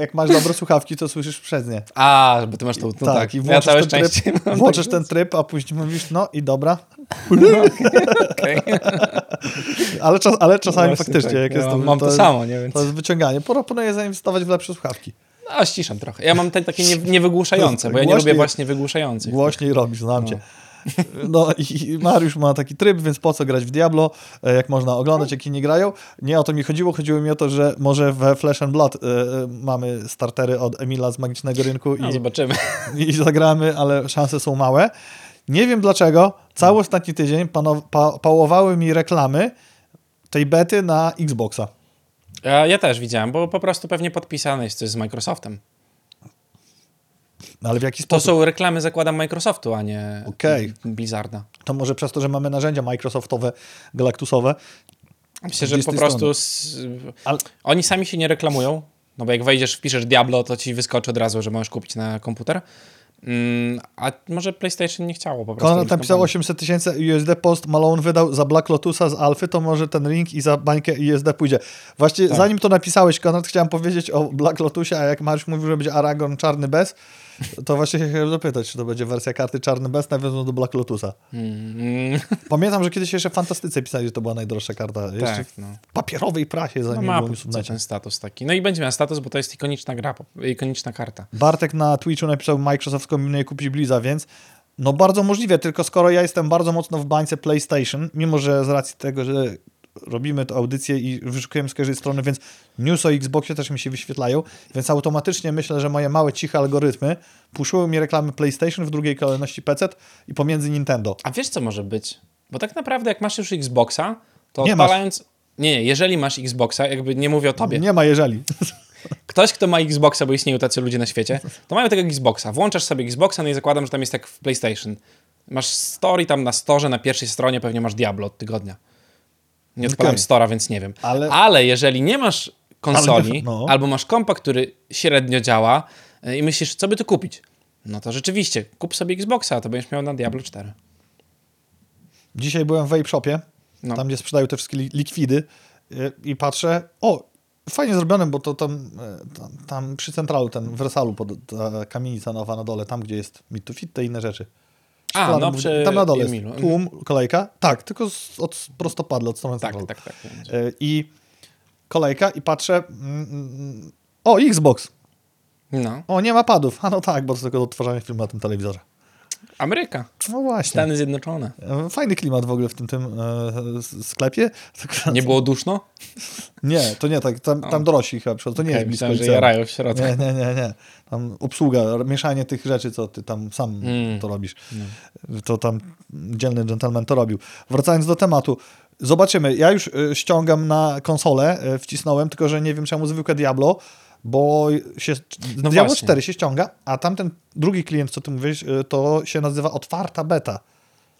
jak masz dobre słuchawki, to słyszysz przez nie. A, bo ty masz tą... No tak, tak, i ja włączysz, całe ten tryb, mam włączysz tak- ten tryb, a później mówisz, no i dobra. Okej. Ale, czas, ale czasami Właśnie faktycznie, tak. jak Ja jest to, mam to jest- samo, nie? Więc- To jest wyciąganie. Proponuję zainwestować w lepsze słuchawki. No, ściszam trochę. Ja mam te takie nie, niewygłuszające, bo ja nie lubię właśnie wygłuszających. Głośniej robisz, znam cię. No i Mariusz ma taki tryb, więc po co grać w Diablo, e, jak można oglądać, jak inni grają. Nie o to mi chodziło, chodziło mi o to, że może we Flesh and Blood e, mamy startery od Emila z Magicznego Rynku No, i, zobaczymy. i zagramy, ale szanse są małe. Nie wiem dlaczego, cały ostatni tydzień panow- pa, pałowały mi reklamy tej bety na Xboxa. Ja, ja też widziałem, bo po prostu pewnie podpisane jest coś z Microsoftem. No ale w jaki To sposób? są reklamy, zakładam, Microsoftu, a nie Okej. Blizzarda. To może przez to, że mamy narzędzia Microsoftowe, Galactusowe. Myślę, Z że po prostu s- Ale- oni sami się nie reklamują, no bo jak wejdziesz, wpiszesz Diablo, to ci wyskoczy od razu, że możesz kupić na komputer. Mm, a może PlayStation nie chciało po prostu. Konrad napisał kampanii. 800 tysięcy USD post Malone wydał za Black Lotusa z Alfy, to może ten link i za bańkę USD pójdzie. Właśnie Tak. zanim to napisałeś, Konrad, chciałem powiedzieć o Black Lotusie, a jak Mariusz mówił, że będzie Aragon czarny bez, to właśnie się chciałem zapytać, czy to będzie wersja karty czarny bez nawiązując do Black Lotusa. Mm, Pamiętam, że kiedyś jeszcze w Fantastyce pisali, że to była najdroższa karta. Tak, w no. papierowej prasie, no zanim ma było w ten status taki. No i będzie miał status, bo to jest ikoniczna gra, ikoniczna karta. Bartek na Twitchu napisał, Microsoft kombinuje kupić Blizza, więc no bardzo możliwe, tylko skoro ja jestem bardzo mocno w bańce PlayStation, mimo że z racji tego, że robimy tę audycję i wyszukujemy z każdej strony, więc news o Xboxie też mi się wyświetlają, więc automatycznie myślę, że moje małe, ciche algorytmy puszyły mi reklamy PlayStation w drugiej kolejności PC i pomiędzy Nintendo. A wiesz, co może być? Bo tak naprawdę, jak masz już Xboxa, to Nie masz. odpalając... Nie, nie, jeżeli masz Xboxa, jakby nie mówię o tobie. Nie ma jeżeli. Ktoś, kto ma Xboxa, bo istnieją tacy ludzie na świecie, to mają tego Xboxa. Włączasz sobie Xboxa, no i zakładam, że tam jest jak w PlayStation. Masz story tam na storze, na pierwszej stronie pewnie masz Diablo od tygodnia. Nie odpalam Okej. stora, więc nie wiem. Ale- Ale, jeżeli nie masz konsoli, Ale- no. albo masz kompa, który średnio działa y, i myślisz, co by tu kupić, no to rzeczywiście, kup sobie Xboxa, to będziesz miał na Diablo 4. Dzisiaj byłem w Vape Shopie, No. tam gdzie sprzedają te wszystkie li- likwidy y, i patrzę, o, fajnie zrobione, bo to tam, y, tam, tam przy centralu, ten w Wersalu, pod, ta kamienica nowa na dole, tam gdzie jest Meet to Fit, te inne rzeczy. A, no przy Tam na dole Emilu. jest tłum, kolejka, tak, tylko z, od prostopadle, od strony Tak, centralu. tak, tak. Y, I kolejka i patrzę, mm, mm, o, Xbox, No, o, nie ma padów, a no tak, bo to tylko do odtwarzania filmu na tym telewizorze. Ameryka, No właśnie. Stany Zjednoczone. E, Fajny klimat w ogóle w tym, tym e, sklepie. Nie było duszno? Nie, to nie tak. Tam, tam dorośli chyba przychodzą. To nie Okay, jest blisko myślałem, że jarają w środku. Nie, nie, nie, nie. Tam obsługa, mieszanie tych rzeczy, co ty tam sam Mm. to robisz. To tam dzielny gentleman to robił. Wracając do tematu. Zobaczymy. Ja już y, ściągam na konsolę, y, wcisnąłem, tylko że nie wiem czemu zwykłe Diablo. Bo się, No Diablo właśnie. 4 się ściąga, a tamten drugi klient, co ty mówisz, y, to się nazywa otwarta beta.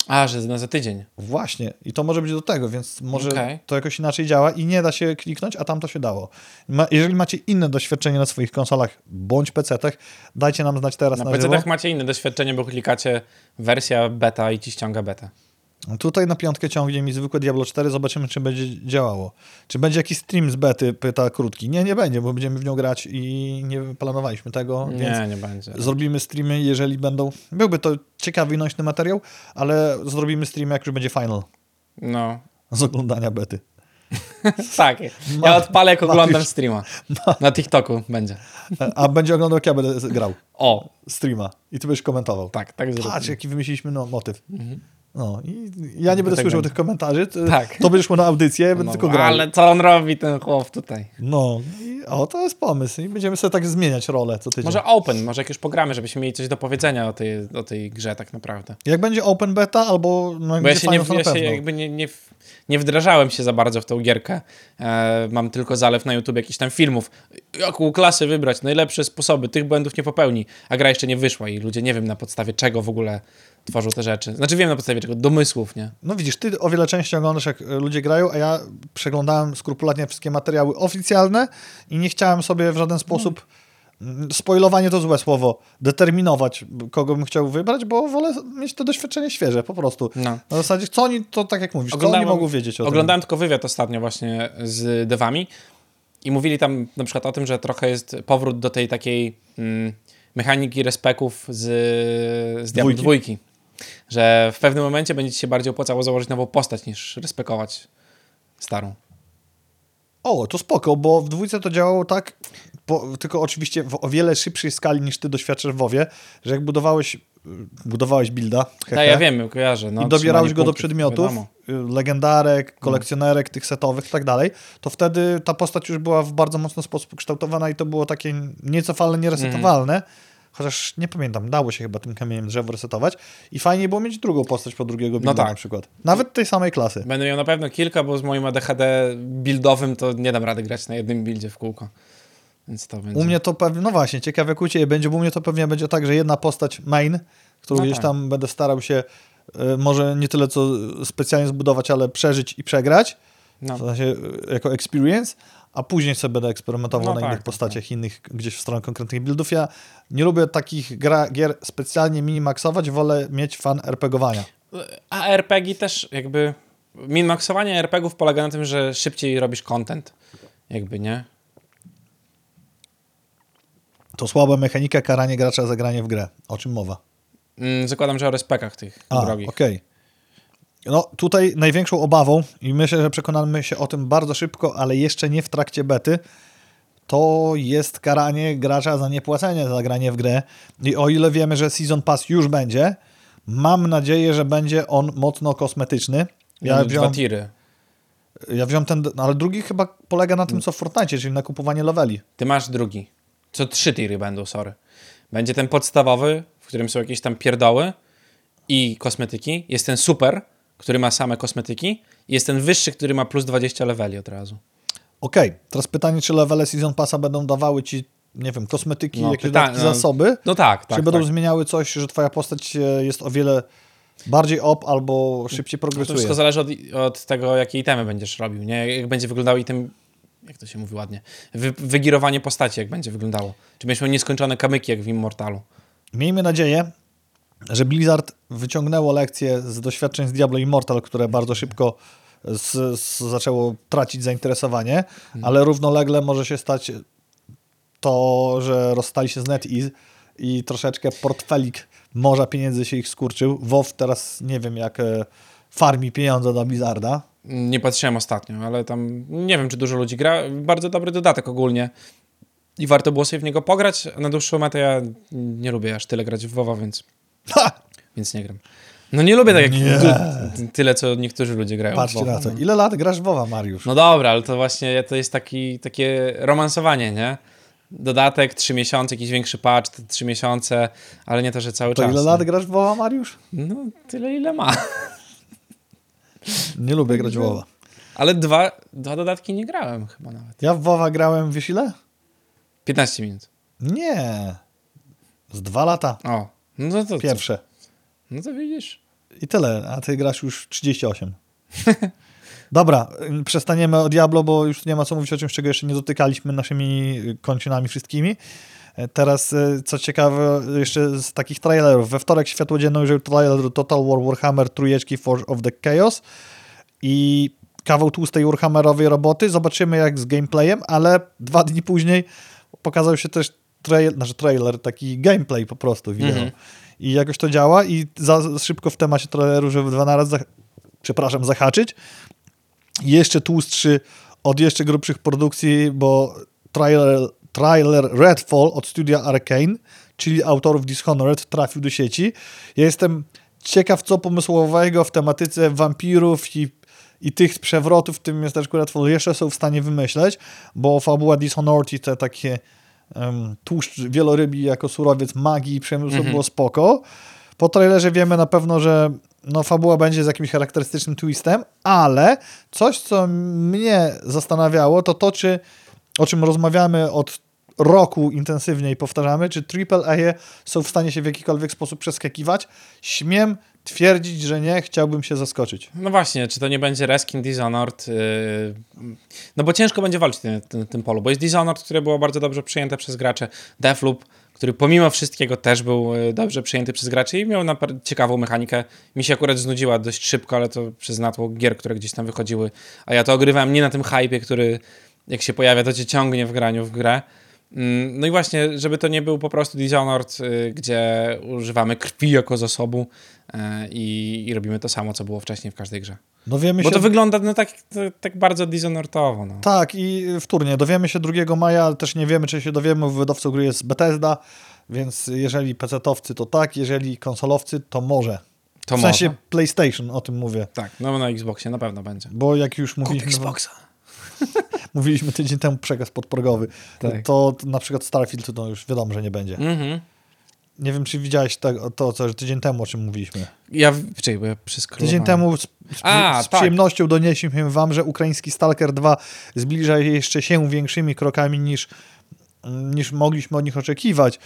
A, że na za tydzień. Właśnie. I to może być do tego, więc może Okej. to jakoś inaczej działa i nie da się kliknąć, a tam to się dało. Ma, jeżeli macie inne doświadczenie na swoich konsolach bądź PC-tach, dajcie nam znać teraz Na na, PC żywo. tak macie inne doświadczenie, bo klikacie wersja beta i ci ściąga beta. Tutaj na piątkę ciągnie mi zwykłe Diablo 4, zobaczymy, czy będzie działało. Czy będzie jakiś stream z bety, pyta krótki. Nie, nie będzie, bo będziemy w nią grać i nie planowaliśmy tego, więc Nie, nie będzie. zrobimy streamy, jeżeli będą... Byłby to ciekawy i nośny materiał, ale zrobimy streamy, jak już będzie final No. z oglądania bety. tak. Ja odpalę, jak oglądam streama. Na TikToku będzie. A będzie oglądał, jak ja będę grał O, streama i ty będziesz komentował. tak, tak Patrz, zrobię. jaki wymyśliliśmy no, motyw. No i ja nie będę tak słyszał będzie. tych komentarzy, to, Tak. to będziesz mu na audycję, ja będę No, tylko grał. ale co on robi, ten chłop tutaj? No, i, o, to jest pomysł. I będziemy sobie tak zmieniać rolę co tydzień. Może open, może jak już pogramy, żebyśmy mieli coś do powiedzenia o tej, o tej grze tak naprawdę. Jak będzie open beta albo no, Bo ja się, nie, ja się jakby nie, nie, nie wdrażałem się za bardzo w tą gierkę. E, mam tylko zalew na YouTube jakichś tam filmów. Jaką klasę wybrać, najlepsze sposoby, tych błędów nie popełni. A gra jeszcze nie wyszła i ludzie nie wiem na podstawie czego w ogóle tworzą te rzeczy. Znaczy wiem na podstawie czego, domysłów, nie? No widzisz, ty o wiele częściej oglądasz, jak e, ludzie grają, a ja przeglądałem skrupulatnie wszystkie materiały oficjalne i nie chciałem sobie w żaden sposób, mm, spoilowanie to złe słowo, determinować, kogo bym chciał wybrać, bo wolę mieć to doświadczenie świeże, po prostu. No. Na zasadzie, co oni, to tak jak mówisz, co oni mogą wiedzieć o Oglądałem tylko wywiad ostatnio właśnie z devami i mówili tam na przykład o tym, że trochę jest powrót do tej takiej mm, mechaniki respeków z, z Diablo Dwójki. dwójki. Że w pewnym momencie będzie ci się bardziej opłacało założyć nową postać niż respekować starą. O, to spoko, bo w dwójce to działało tak, po, tylko oczywiście w o wiele szybszej skali niż ty doświadczasz w WoWie, że jak budowałeś, budowałeś builda, Tak, hehe, ja wiem, kojarzę. No, i dobierałeś go do przedmiotów, wiadomo. y, legendarek, kolekcjonerek, tych setowych i tak dalej, to wtedy ta postać już była w bardzo mocny sposób kształtowana i to było takie niecofalne, nieresetowalne. Mhm. Chociaż nie pamiętam, dało się chyba tym kamieniem drzewo resetować. I fajnie było mieć drugą postać po drugiego builda tak. na przykład. Nawet tej samej klasy. Będę miał na pewno kilka, bo z moim ADHD buildowym to nie dam rady grać na jednym buildzie w kółko. Więc to będzie. U mnie to pewnie, no właśnie, ciekawe jak u Ciebie będzie, bo u mnie to pewnie będzie tak, że jedna postać main, którą No gdzieś tak. tam będę starał się y, może nie tyle co specjalnie zbudować, ale przeżyć i przegrać. No. w sensie y, jako experience, a później sobie będę eksperymentował No na tak, innych tak, postaciach, innych gdzieś w stronę konkretnych buildów. Ja nie lubię takich gra, gier specjalnie minimaksować, wolę mieć fan RPGowania. A RPG też jakby. Minmaxowanie RPGów polega na tym, że szybciej robisz content. Jakby, nie? To słaba mechanika, karanie gracza za granie w grę. O czym mowa? Mm, zakładam, że o respekach tych A, drogich. okej. No tutaj największą obawą i myślę, że przekonamy się o tym bardzo szybko, ale jeszcze nie w trakcie bety, to jest karanie gracza za niepłacenie za granie w grę. I o ile wiemy, że Season Pass już będzie, mam nadzieję, że będzie on mocno kosmetyczny. Ja wziąłem, Dwa tiry. ja wziąłem ten, no, ale drugi chyba polega na tym, co w Fortnite, czyli na kupowaniu leveli. Ty masz drugi. Co trzy tiry będą, sorry. Będzie ten podstawowy, w którym są jakieś tam pierdoły i kosmetyki. Jest ten super, który ma same kosmetyki. I jest ten wyższy, który ma plus 20 leveli od razu. Okej, teraz pytanie, czy levele Season Passa będą dawały ci, nie wiem, kosmetyki, No, jakieś pyta- no, zasoby? No tak, tak. czy będą tak. zmieniały coś, że twoja postać e, jest o wiele bardziej op albo szybciej No To progresuje? wszystko zależy od, od tego, jakie itemy będziesz robił, nie? Jak będzie wyglądał item, jak to się mówi ładnie, Wy, wygirowanie postaci, jak będzie wyglądało. Czy będziesz miał nieskończone kamyki, jak w Immortalu. Miejmy nadzieję, że Blizzard wyciągnęło lekcje z doświadczeń z Diablo Immortal, które bardzo szybko z, z, zaczęło tracić zainteresowanie, Mhm. ale równolegle może się stać to, że rozstali się z NetEase i troszeczkę portfelik morza pieniędzy się ich skurczył. WoW teraz nie wiem jak e, farmi pieniądze dla Blizzarda. Nie patrzyłem ostatnio, ale tam nie wiem, czy dużo ludzi gra. Bardzo dobry dodatek ogólnie. I warto było sobie w niego pograć. Na dłuższą metę ja nie lubię aż tyle grać w WoWa, więc, Ha! więc nie gram. No nie lubię tak jak Nie. ty, tyle, co niektórzy ludzie grają Patrzcie na to. Ile lat grasz w WoWa, Mariusz? No dobra, ale to właśnie to jest taki, takie romansowanie, nie? Dodatek, trzy miesiące, jakiś większy patch, trzy miesiące, ale nie to, że cały To czas. ile nie? lat grasz w WoWa, Mariusz? No tyle, ile ma. Nie lubię grać w WoWa. Ale dwa, dwa dodatki nie grałem chyba nawet. Ja w WoWa grałem, wiesz ile? 15 minut. Nie. Z dwa lata. O, no to, Pierwsze. No to widzisz. I tyle, a ty grasz już 38. Dobra, przestaniemy o Diablo, bo już nie ma co mówić o czymś, czego jeszcze nie dotykaliśmy naszymi kończynami wszystkimi. E, Teraz, y, co ciekawe, jeszcze z takich trailerów. We wtorek światło dzienne ujrzał trailer Total War Warhammer trójeczki Forge of the Chaos i kawał tłustej Warhammerowej roboty. Zobaczymy jak z gameplayem, ale dwa dni później pokazał się też trail, znaczy trailer, taki gameplay po prostu wideo. Mhm. I jakoś to działa i za szybko w temacie traileru, żeby dwa naraz, zah- przepraszam, zahaczyć. Jeszcze tłustszy od jeszcze grubszych produkcji, bo trailer, trailer Redfall od studia Arkane, czyli autorów Dishonored, trafił do sieci. Ja jestem ciekaw, co pomysłowego w tematyce wampirów i, i tych przewrotów w tym miasteczku Redfall jeszcze są w stanie wymyśleć, bo fabuła Dishonored i te takie tłuszcz wielorybi jako surowiec magii i przemysłu było spoko. Po trailerze wiemy na pewno, że no, fabuła będzie z jakimś charakterystycznym twistem, ale coś, co mnie zastanawiało, to to, czy o czym rozmawiamy od roku intensywnie i powtarzamy, czy AAA są w stanie się w jakikolwiek sposób przeskakiwać. Śmiem twierdzić, że nie, chciałbym się zaskoczyć. No właśnie, czy to nie będzie Reskin Dishonored? Yy, no bo ciężko będzie walczyć na tym, polu, bo jest Dishonored, które było bardzo dobrze przyjęte przez gracze, Deathloop, który pomimo wszystkiego też był yy, dobrze przyjęty przez graczy i miał ciekawą mechanikę. Mi się akurat znudziła dość szybko, ale to przez natłok gier, które gdzieś tam wychodziły, a ja to ogrywałem nie na tym hypie, który jak się pojawia, to cię ciągnie w graniu w grę. Mm, No i właśnie, żeby to nie był po prostu Dishonored, y, gdzie używamy krwi jako zasobu y, i, i robimy to samo, co było wcześniej w każdej grze. Dowiemy Bo się... to wygląda no, tak, tak bardzo Dishonoredowo. No. Tak, i wtórnie. Dowiemy się 2 maja, ale też nie wiemy, czy się dowiemy. Wydawcą gry jest Bethesda, więc jeżeli PC-towcy to tak, jeżeli konsolowcy to może. To w sensie może. PlayStation, o tym mówię. Tak, no na Xboxie na pewno będzie. Bo jak już mówiliśmy, mówiliśmy tydzień temu przekaz podprogowy, Tak. to, to na przykład Starfield to już wiadomo, że nie będzie. Mhm. Nie wiem, czy widziałeś to, to co tydzień temu, o czym mówiliśmy. Ja, czekaj, bo ja. Tydzień temu z, z, A, z tak. przyjemnością doniesiemy wam, że ukraiński Stalker 2 zbliża jeszcze się większymi krokami niż, niż mogliśmy od nich oczekiwać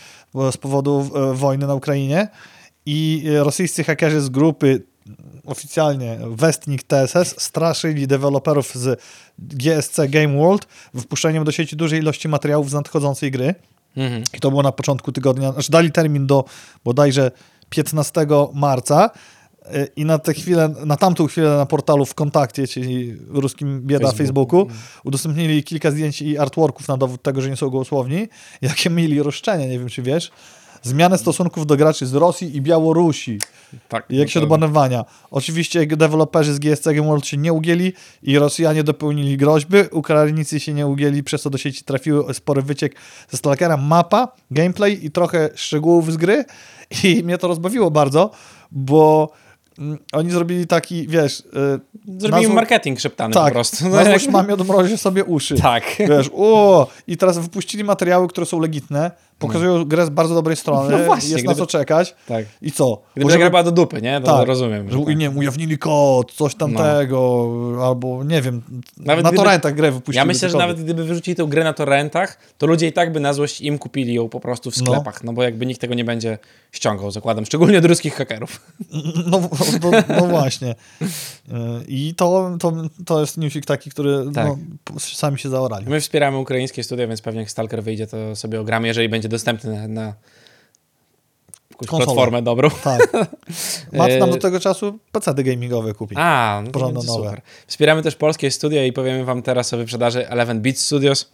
z powodu e, wojny na Ukrainie i e, rosyjscy hakerzy z grupy oficjalnie Westnik TSS straszyli deweloperów z GSC Game World wypuszczeniem do sieci dużej ilości materiałów z nadchodzącej gry. Mhm. I to było na początku tygodnia, znaczy dali termin do bodajże 15 marca y, i na tę chwilę, na tamtą chwilę na portalu w kontakcie, czyli ruskim bieda Facebooku. Facebooku, udostępnili kilka zdjęć i artworków na dowód tego, że nie są gołosłowni. Jakie mieli roszczenia, nie wiem czy wiesz. Zmianę stosunków do graczy z Rosji i Białorusi. Tak, I jak się do dokładnie. banowania. Oczywiście deweloperzy z GSC Game World się nie ugięli i Rosjanie dopełnili groźby, Ukraińcy się nie ugięli, przez co do sieci trafiły spory wyciek ze Stalkera, mapa, gameplay i trochę szczegółów z gry i mnie to rozbawiło bardzo, bo mm, oni zrobili taki, wiesz... y, Zrobili nazwą- marketing szeptany tak, po prostu. Nazwą jak- szmamie odmrozie sobie uszy. tak. Wiesz, o, i teraz wypuścili materiały, które są legitne, pokazują grę z bardzo dobrej strony, No właśnie, jest na gdyby- co czekać tak. i co? Gdyby Może ta gra była do dupy, nie? To Tak. rozumiem. że Że tak. nie wiem, ujawnili kod, coś tamtego, albo nie wiem, Nawet na gdyby- torrentach grę wypuścili. Ja myślę, że nawet gdyby wyrzucili tę grę na torrentach, to ludzie i tak by na złość im kupili ją po prostu w No. sklepach, no, bo jakby nikt tego nie będzie ściągał, zakładam, szczególnie od ruskich hakerów. No, no, no właśnie. Yy, I to, to, to jest newsik taki, który Tak. no, sami się zaorali. My wspieramy ukraińskie studia, więc pewnie jak Stalker wyjdzie, to sobie ogramy, jeżeli będzie dostępny na, na Konsolę. platformę dobrą. Tak. Mac nam E, do tego czasu PC gamingowe kupi. A, no będzie nowe. super. Wspieramy też polskie studia i powiemy wam teraz o wyprzedaży Eleven Beat Studios,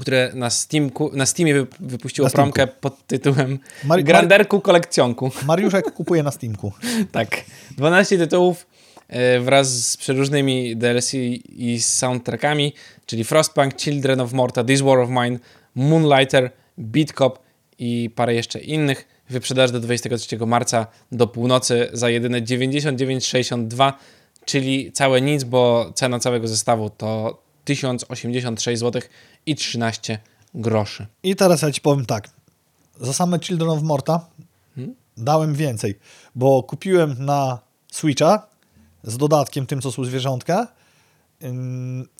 które na, Steamku, na Steamie wy- wypuściło Na promkę pod tytułem Mari- Granderku Kolekcjonku. Mariuszek kupuje na Steamku. Tak. 12 tytułów e, wraz z przeróżnymi DLC i soundtrackami, czyli Frostpunk, Children of Morta, This War of Mine, Moonlighter, Beat Cop i parę jeszcze innych. Wyprzedaż do 23 marca do północy za jedyne 99,62, czyli całe nic, bo cena całego zestawu to 1086 zł i 13 groszy. I teraz ja ci powiem tak. Za same Children of Morta Hmm? dałem więcej, bo kupiłem na Switcha z dodatkiem tym, co są zwierzątka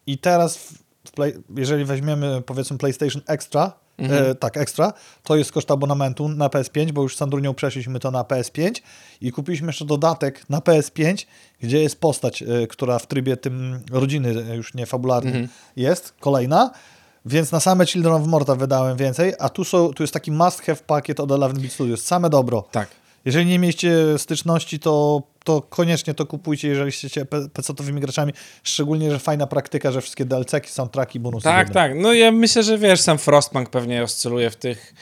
i teraz play, jeżeli weźmiemy powiedzmy PlayStation Extra, e, tak, ekstra, to jest koszt abonamentu na PS5, bo już z Sandrunią przeszliśmy to na PS5 i kupiliśmy jeszcze dodatek na PS5, gdzie jest postać, e, która w trybie tym rodziny, e, już nie fabularnym jest, kolejna, więc na same Children of Morta wydałem więcej, a tu, są, tu jest taki must have pakiet od 11-bit Studios, same dobro. Tak. Jeżeli nie mieliście styczności, to, to koniecznie to kupujcie, jeżeli jesteście PC-towymi graczami. Szczególnie, że fajna praktyka, że wszystkie DLC-ki, soundtracki, bonusy. Tak, będą. tak. No ja myślę, że wiesz, sam Frostpunk pewnie oscyluje w tych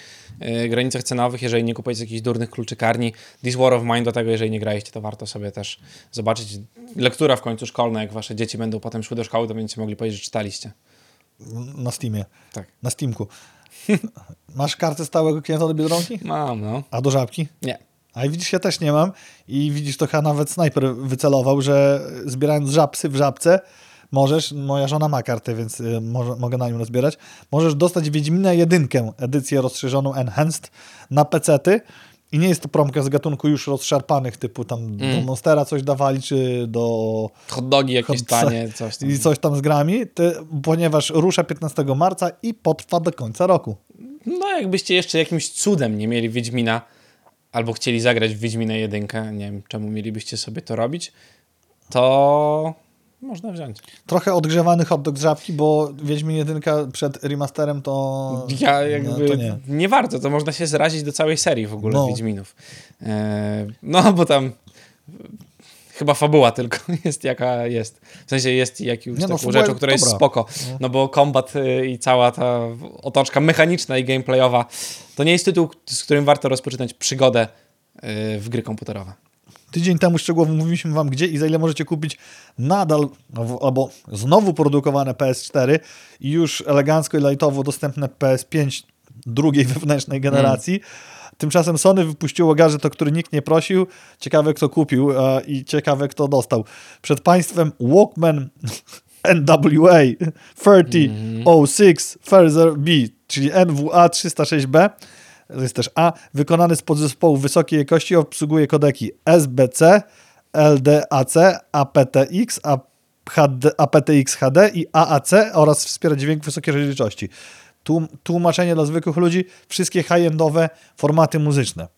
y, granicach cenowych, jeżeli nie kupujecie jakichś durnych kluczykarni. This War of Mine do tego, jeżeli nie graliście, to warto sobie też zobaczyć. Lektura w końcu szkolna, jak wasze dzieci będą potem szły do szkoły, to będziecie mogli powiedzieć, że czytaliście. Na Steamie, Tak. na Steamku. Masz kartę stałego klienta do Biedronki? Mam, no. A do Żabki? Nie. A i widzisz, ja też nie mam. I widzisz, to chyba nawet snajper wycelował, że zbierając żabsy w Żabce, możesz, moja żona ma kartę, więc y, może, mogę na nią rozbierać, możesz dostać Wiedźmina jedynkę, edycję rozszerzoną Enhanced na pecety i nie jest to promka z gatunku już rozszarpanych, typu tam do Monstera coś dawali, czy do Hot dogi jakieś Hot- tanie, coś tam. i coś tam z grami, ty, ponieważ rusza 15 marca i potrwa do końca roku. No jakbyście jeszcze jakimś cudem nie mieli Wiedźmina, albo chcieli zagrać w Wiedźmina jedynkę, nie wiem czemu mielibyście sobie to robić, to można wziąć. Trochę odgrzewany hot dog z żabki, bo Wiedźmin jedynka przed remasterem to... Ja jakby to nie. nie. warto, to można się zrazić do całej serii w ogóle No. Wiedźminów. E, no bo tam chyba fabuła tylko jest jaka jest. W sensie jest jakąś no, taką rzeczą, jest która jest dobra. spoko. No bo kombat y, i cała ta otoczka mechaniczna i gameplayowa to nie jest tytuł, z którym warto rozpoczynać przygodę y, w gry komputerowe. Tydzień temu szczegółowo mówiliśmy wam gdzie i za ile możecie kupić nadal albo znowu produkowane PS4 i już elegancko i lightowo dostępne PS5 drugiej wewnętrznej generacji. Tymczasem Sony wypuściło gadżet, o który nikt nie prosił. Ciekawe kto kupił e, i ciekawe kto dostał. Przed państwem Walkman NWA 3006 Further B, czyli NWA 306B. To jest też A. Wykonany z podzespołu wysokiej jakości obsługuje kodeki SBC, LDAC, aptX, aptX HD i AAC oraz wspiera dźwięk wysokiej rozdzielczości. Tłum- Tłumaczenie dla zwykłych ludzi, wszystkie high-endowe formaty muzyczne.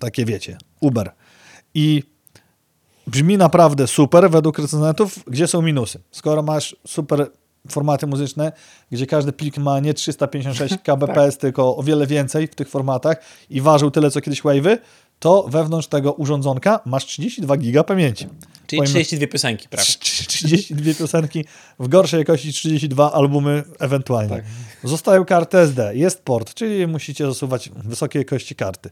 Takie wiecie, Uber. I brzmi naprawdę super według recenzentów. Gdzie są minusy? Skoro masz super formaty muzyczne, gdzie każdy plik ma nie 356 kbps, tylko o wiele więcej w tych formatach i ważył tyle, co kiedyś Wave'y, to wewnątrz tego urządzonka masz 32 giga pamięci. Czyli Pojmy- 32 piosenki, prawda? 32 piosenki, w gorszej jakości 32 albumy ewentualnie. Tak. Zostają karty SD, jest port, czyli musicie zasuwać wysokiej jakości karty.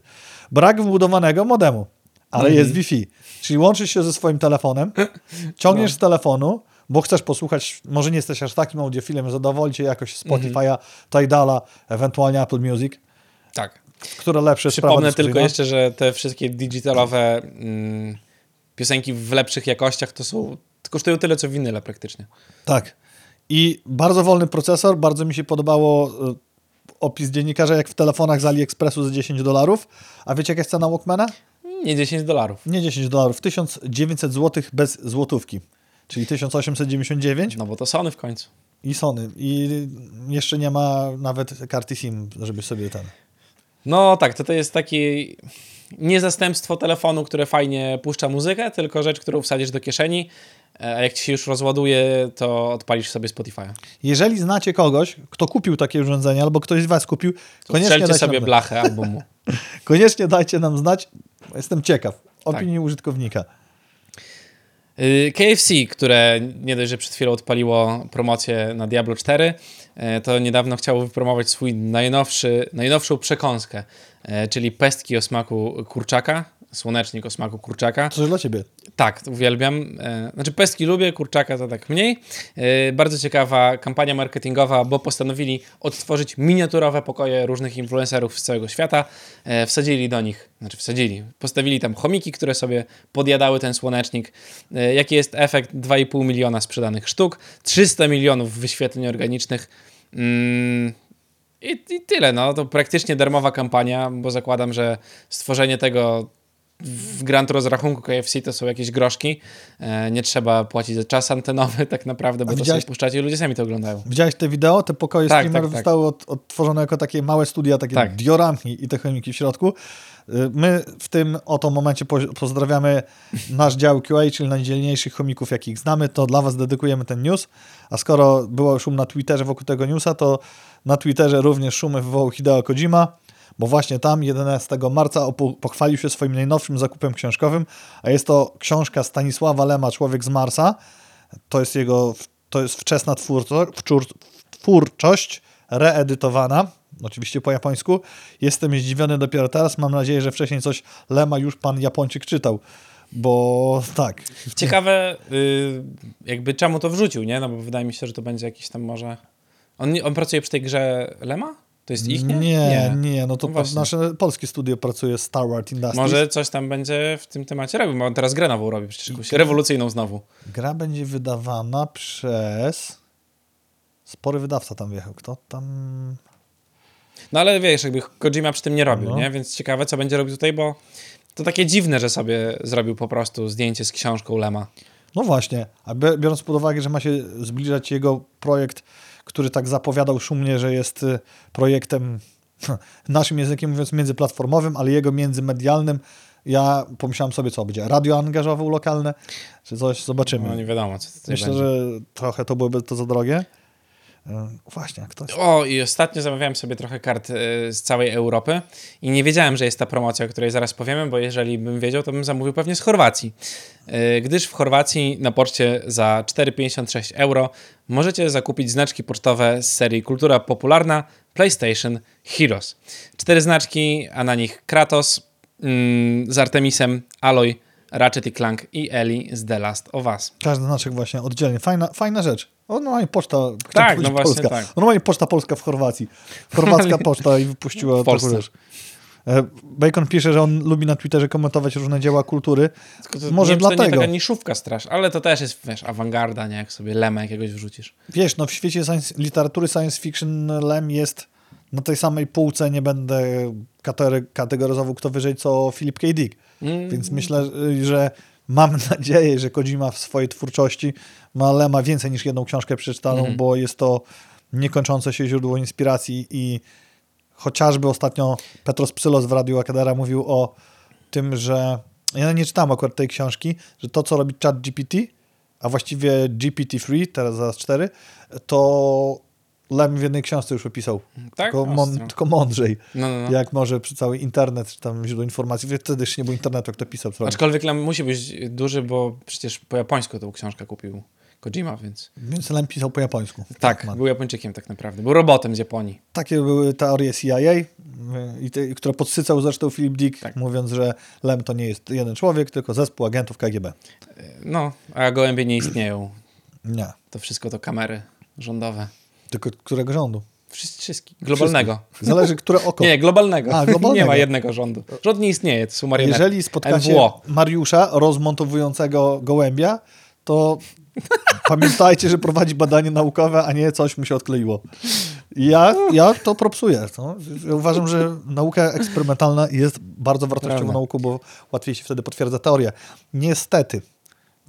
Brak wbudowanego modemu, ale Mhm. jest Wi-Fi, czyli łączysz się ze swoim telefonem, ciągniesz No. z telefonu, bo chcesz posłuchać, może nie jesteś aż takim audiofilem, zadowolicie jakoś Spotify'a, Tidala, ewentualnie Apple Music, Tak. które lepsze Przypomnę tylko jeszcze, że te wszystkie digitalowe mm, piosenki w lepszych jakościach to są kosztują tyle, co winyle praktycznie. Tak. I bardzo wolny procesor, bardzo mi się podobało y, opis dziennikarza, jak w telefonach z AliExpressu za 10 dolarów. A wiecie, jaka jest cena Walkmana? Nie 10 dolarów. Nie 10 dolarów, 1900 zł bez złotówki. Czyli 1899 No bo to Sony w końcu. i Sony. I jeszcze nie ma nawet karty SIM, żeby sobie ten... No tak, to to jest taki nie zastępstwo telefonu, które fajnie puszcza muzykę, tylko rzecz, którą wsadzisz do kieszeni, e, a jak ci się już rozładuje, to odpalisz sobie Spotify'a. Jeżeli znacie kogoś, kto kupił takie urządzenie, albo ktoś z was kupił, koniecznie Strzelcie dajcie, sobie nam, blachę albumu. koniecznie dajcie nam znać. Jestem ciekaw opinii użytkownika. Y, KFC, które nie dość, że przed chwilą odpaliło promocję na Diablo 4, e, to niedawno chciało wypromować swój najnowszy, najnowszą przekąskę, e, czyli pestki o smaku kurczaka, słonecznik o smaku kurczaka. Coś dla ciebie. Tak, uwielbiam. E, Znaczy pestki lubię, kurczaka to tak mniej. E, Bardzo ciekawa kampania marketingowa, bo postanowili odtworzyć miniaturowe pokoje różnych influencerów z całego świata. E, Wsadzili do nich, znaczy wsadzili, postawili tam chomiki, które sobie podjadały ten słonecznik. Jaki jest efekt? 2,5 miliona sprzedanych sztuk, 300 milionów wyświetleń organicznych. Mm, i, I tyle, no to praktycznie darmowa kampania, bo zakładam, że stworzenie tego w grant rozrachunku KFC to są jakieś groszki. E, nie trzeba płacić za czas antenowy tak naprawdę, bo A to widziałeś- sobie puszczacie i ludzie sami to oglądają. Widziałeś te wideo? Te pokoje Tak, streamerów tak, tak. zostały od, odtworzone jako takie małe studia, takie Tak. dioramki i te chomiki w środku. Y, My w tym oto momencie po, pozdrawiamy nasz dział QA, czyli najdzielniejszych chomików, jakich znamy. To dla was dedykujemy ten news. A skoro było szum na Twitterze wokół tego newsa, to na Twitterze również szumy wywołał Hideo Kojima, bo właśnie tam 11 marca pochwalił się swoim najnowszym zakupem książkowym, a jest to książka Stanisława Lema, Człowiek z Marsa. To jest jego, to jest wczesna twórczość, reedytowana, oczywiście po japońsku. Jestem zdziwiony dopiero teraz, mam nadzieję, że wcześniej coś Lema już pan Japończyk czytał, bo tak. Ciekawe, y, jakby czemu to wrzucił, nie? No bo wydaje mi się, że to będzie jakiś tam może... On, on pracuje przy tej grze Lema? To jest ich, nie? Nie, nie, no to No nasze polskie studio pracuje Star Wars Industries. Może coś tam będzie w tym temacie robił, bo on teraz grę nową robi, przecież jakąś rewolucyjną znowu. Gra będzie wydawana przez... Spory wydawca tam wjechał. Kto tam... No ale wiesz, jakby Kojima przy tym nie robił, No. nie? Więc ciekawe, co będzie robił tutaj, bo to takie dziwne, że sobie zrobił po prostu zdjęcie z książką Lema. No właśnie, a biorąc pod uwagę, że ma się zbliżać jego projekt, który tak zapowiadał szumnie, że jest y, projektem naszym językiem mówiąc międzyplatformowym, ale jego międzymedialnym, ja pomyślałem sobie, co będzie, radio angażował lokalne, czy coś, zobaczymy. No nie wiadomo, co tutaj Myślę, będzie. że trochę to byłoby to za drogie. Y, Właśnie, ktoś... O, i ostatnio zamawiałem sobie trochę kart y, z całej Europy i nie wiedziałem, że jest ta promocja, o której zaraz powiemy, bo jeżeli bym wiedział, to bym zamówił pewnie z Chorwacji. Y, Gdyż w Chorwacji na poczcie za 4,56 euro możecie zakupić znaczki pocztowe z serii Kultura Popularna PlayStation Heroes. Cztery znaczki, a na nich Kratos mm, z Artemisem, Aloy, Ratchet Clank i Ellie z The Last of Us. Każdy znaczek właśnie oddzielnie. Fajna, fajna rzecz. O, normalnie poczta, Tak, no właśnie Polska. tak. Normalnie poczta polska w Chorwacji. Chorwacka poczta i wypuściła taką rzecz. E, Bacon pisze, że on lubi na Twitterze komentować różne dzieła kultury. To, Może nie, czy To dlatego. nie taka niszówka strasz, ale to też jest, wiesz, awangarda, nie? Jak sobie lemę jakiegoś wrzucisz. Wiesz, no w świecie science, literatury science fiction Lem jest na tej samej półce, nie będę kategory- kategoryzował kto wyżej, co Philip K. Dick. Mm. Więc myślę, że mam nadzieję, że Kojima w swojej twórczości ma Lema więcej niż jedną książkę przeczytaną, Mhm. bo jest to niekończące się źródło inspiracji i chociażby ostatnio Petros Psylos w Radiu Akadera mówił o tym, że ja nie czytałem akurat tej książki, że to, co robi chat GPT, a właściwie GPT-3, teraz zaraz 4, to Lem w jednej książce już opisał. Tak? Tylko, mą- Ostro. tylko mądrzej. No, no, no. Jak może przy cały internet, czy tam źródło informacji. Wtedy jeszcze nie było internetu, jak to pisał. robi. Aczkolwiek lem musi być duży, bo przecież po japońsku tą książkę kupił Kojima, więc... Więc Lem pisał po japońsku. Tak, był Japończykiem tak naprawdę. Był robotem z Japonii. Takie były teorie CIA, i te, które podsycał zresztą Philip Dick, Tak. mówiąc, że Lem to nie jest jeden człowiek, tylko zespół agentów KGB. No, a gołębie nie istnieją. Nie. To wszystko to kamery rządowe. Tylko którego rządu? Wszystkich. Globalnego. Zależy, które oko. Nie, globalnego. A, globalnego. Nie ma jednego rządu. Rząd nie istnieje, to są marionetki. Jeżeli spotkacie NWO. Mariusza rozmontowującego gołębia, to pamiętajcie, że prowadzi badanie naukowe, a nie coś mu się odkleiło. Ja, ja to propsuję. No. Ja uważam, że nauka eksperymentalna jest bardzo wartościową Prawda. nauką, bo łatwiej się wtedy potwierdza teorię. Niestety,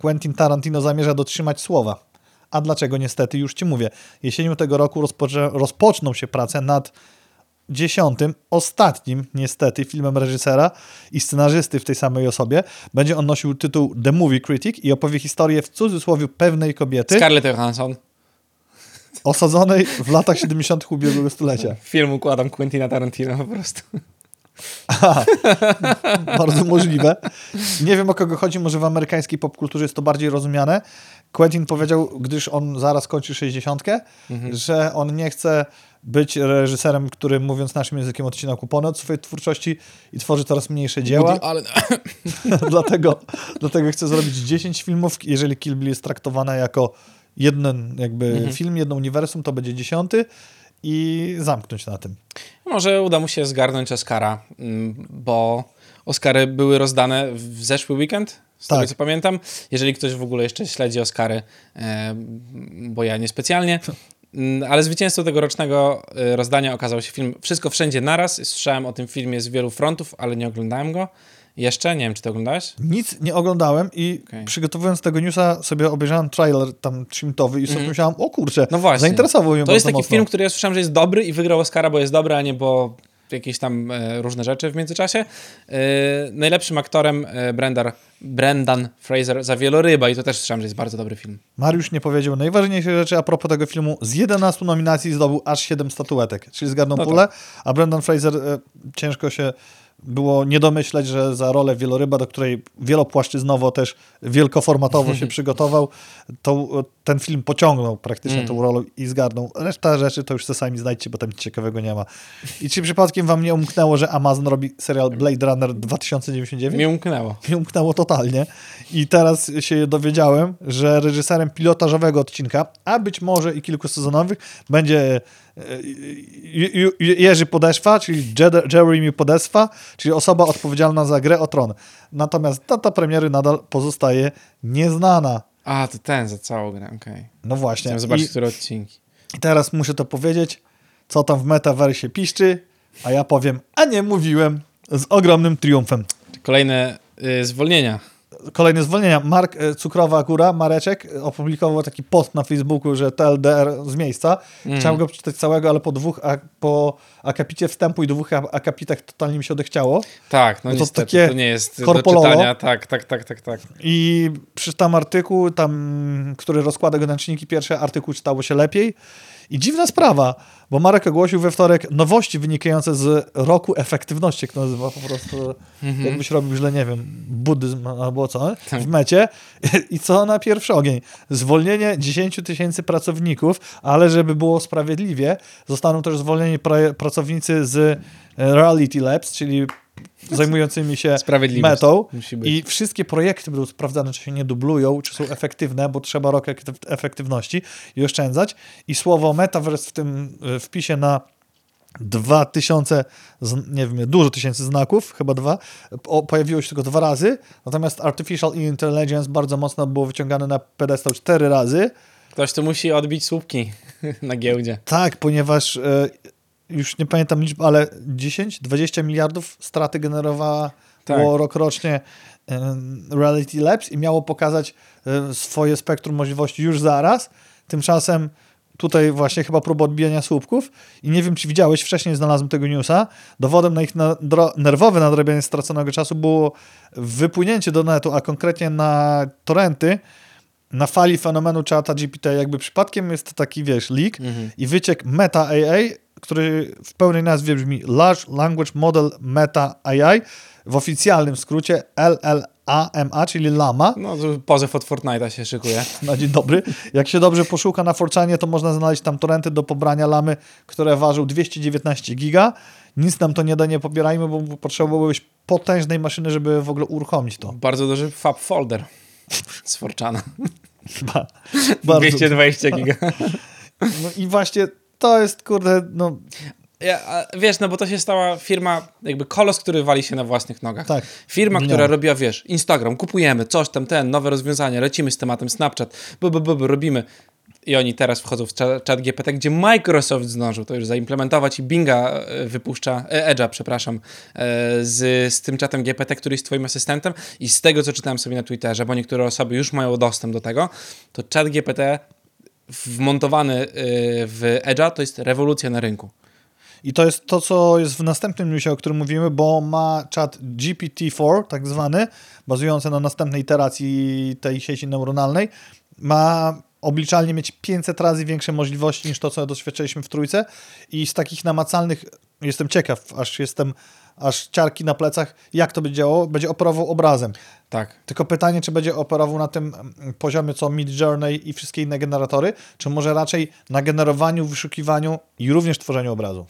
Quentin Tarantino zamierza dotrzymać słowa. A dlaczego niestety? Już ci mówię. Jesienią tego roku rozpoczę, rozpoczną się prace nad dziesiątym, ostatnim niestety filmem reżysera i scenarzysty w tej samej osobie. Będzie on nosił tytuł The Movie Critic i opowie historię w cudzysłowie pewnej kobiety Scarlett Johansson. osadzonej w latach 70. ubiegłego stulecia. Film układam Quentina Tarantino po prostu. Bardzo możliwe. Nie wiem o kogo chodzi, może w amerykańskiej popkulturze jest to bardziej rozumiane. Quentin powiedział, gdyż on zaraz kończy 60, że on nie chce być reżyserem, który mówiąc naszym językiem odcina kupony od swojej twórczości i tworzy coraz mniejsze dzieła. Dlatego, dlatego chcę zrobić 10 filmów. Jeżeli Kill Bill jest traktowana jako jeden jakby film, jedno uniwersum, to będzie dziesiąty i zamknąć na tym. Może uda mu się zgarnąć Oscara, mm, bo Oscary były rozdane w zeszły weekend, z Tak. tego co pamiętam. Jeżeli ktoś w ogóle jeszcze śledzi Oscary, e, bo ja niespecjalnie. Mm, Ale zwycięzcą tegorocznego e, rozdania okazał się film Wszystko Wszędzie Naraz. Słyszałem o tym filmie z wielu frontów, ale nie oglądałem go. Jeszcze? Nie wiem, czy to oglądałeś? Nic nie oglądałem i Okej. przygotowując tego newsa sobie obejrzałem trailer tam trzyminutowy i sobie Mhm. myślałem, o kurczę, No właśnie. zainteresował mnie To jest taki mocno. film, który ja słyszałem, że jest dobry i wygrał Oscara, bo jest dobry, a nie bo jakieś tam e, różne rzeczy w międzyczasie. E, najlepszym aktorem e, Brendan, Brendan Fraser za Wieloryba i to też słyszałem, że jest bardzo dobry film. Mariusz nie powiedział najważniejszej rzeczy a propos tego filmu. Z 11 nominacji zdobył aż 7 statuetek, czyli zgarnął No pulę, a Brendan Fraser e, ciężko się było nie domyśleć, że za rolę wieloryba, do której wielopłaszczyznowo też wielkoformatowo się przygotował, to e, ten film pociągnął praktycznie Mm. tą rolą i zgarnął. Reszta rzeczy to już sobie sami znajdźcie, bo tam nic ciekawego nie ma. I czy przypadkiem wam nie umknęło, że Amazon robi serial Blade Runner 2099? Mnie umknęło. mi umknęło totalnie. I teraz się dowiedziałem, że reżyserem pilotażowego odcinka, a być może i kilkusezonowych, będzie e, Jerzy Podeszwa, czyli Jeremy Podeszwa, czyli osoba odpowiedzialna za grę o tron. Natomiast data premiery nadal pozostaje nieznana. A, to ten za całą grę, okej. No właśnie. Chciałem zobaczyć, I, które odcinki. I teraz muszę to powiedzieć, co tam w metaversie piszczy, a ja powiem, a nie mówiłem, z ogromnym triumfem. Kolejne y, zwolnienia. Kolejne zwolnienia. Mark e, Cukrowa Góra, Mareczek, e, opublikował taki post na Facebooku, że TLDR z miejsca. Mm. Chciałem go przeczytać całego, ale po dwóch, a, po akapicie wstępu i dwóch akapitach totalnie mi się odechciało. Tak, no No to niestety, takie to nie jest korpololo. do czytania. Tak, tak, tak, tak, tak. I przeczytam artykuł, tam, który rozkłada go na czynniki pierwsze, artykuł czytało się lepiej. I dziwna sprawa, bo Marek ogłosił we wtorek nowości wynikające z roku efektywności, jak to nazywa po prostu, Mhm. jakbyś robił źle, nie wiem, buddyzm albo co, w mecie. I co na pierwszy ogień? Zwolnienie 10 tysięcy pracowników, ale żeby było sprawiedliwie, zostaną też zwolnieni pra- pracownicy z Reality Labs, czyli zajmującymi się metą i wszystkie projekty będą sprawdzane, czy się nie dublują, czy są efektywne, bo trzeba rok ek- efektywności i oszczędzać. I słowo metaverse w tym e, wpisie na 2000, z- nie wiem, dużo tysięcy znaków, chyba dwa, pojawiło się tylko dwa razy, natomiast artificial intelligence bardzo mocno było wyciągane na pedestał cztery razy. Ktoś tu musi odbić słupki na giełdzie. Tak, ponieważ e, już nie pamiętam liczby, ale 10-20 miliardów straty generowała Tak. rok rocznie Reality Labs i miało pokazać swoje spektrum możliwości już zaraz. Tymczasem tutaj właśnie chyba próba odbijania słupków i nie wiem, czy widziałeś, wcześniej znalazłem tego newsa. Dowodem na ich nadro- nerwowe nadrabianie straconego czasu było wypłynięcie do netu, a konkretnie na torrenty, na fali fenomenu czata GPT, jakby przypadkiem jest taki, wiesz, leak Mhm. i wyciek Meta AI, który w pełnej nazwie brzmi Large Language Model Meta AI, w oficjalnym skrócie LLAMA, czyli LAMA, No, pozew od Fortnite'a się szykuje. na dzień dobry. Jak się dobrze poszuka na Forczanie, to można znaleźć tam torrenty do pobrania lamy, które ważą 219 giga. Nic nam to nie da, nie pobierajmy, bo potrzebowałbyś potężnej maszyny, żeby w ogóle uruchomić to. Bardzo duży fab folder z Forczana. Ba- Bardzo. 220 giga. No i właśnie to jest, kurde, no Ja, wiesz, no bo to się stała firma, jakby kolos, który wali się na własnych nogach. Tak. Firma, która robiła, wiesz, Instagram, kupujemy, coś tam, ten, nowe rozwiązania, lecimy z tematem Snapchat, bu, bu, bu, bu, robimy. I oni teraz wchodzą w chat GPT, gdzie Microsoft zdążył to już zaimplementować i Binga e, wypuszcza, e, Edge'a, przepraszam, e, z, z tym czatem GPT, który jest twoim asystentem i z tego, co czytałem sobie na Twitterze, bo niektóre osoby już mają dostęp do tego, to chat GPT wmontowany e, w Edge'a to jest rewolucja na rynku. I to jest to, co jest w następnym newsie, o którym mówimy, bo ma czat GPT-4, tak zwany, bazujący na następnej iteracji tej sieci neuronalnej, ma obliczalnie mieć 500 razy większe możliwości niż to, co doświadczyliśmy w trójce i z takich namacalnych jestem ciekaw, aż jestem, aż ciarki na plecach, jak to będzie działało, będzie operował obrazem. Tak. Tylko pytanie, czy będzie operował na tym mm, poziomie co Mid Journey i wszystkie inne generatory, czy może raczej na generowaniu, wyszukiwaniu i również tworzeniu obrazu.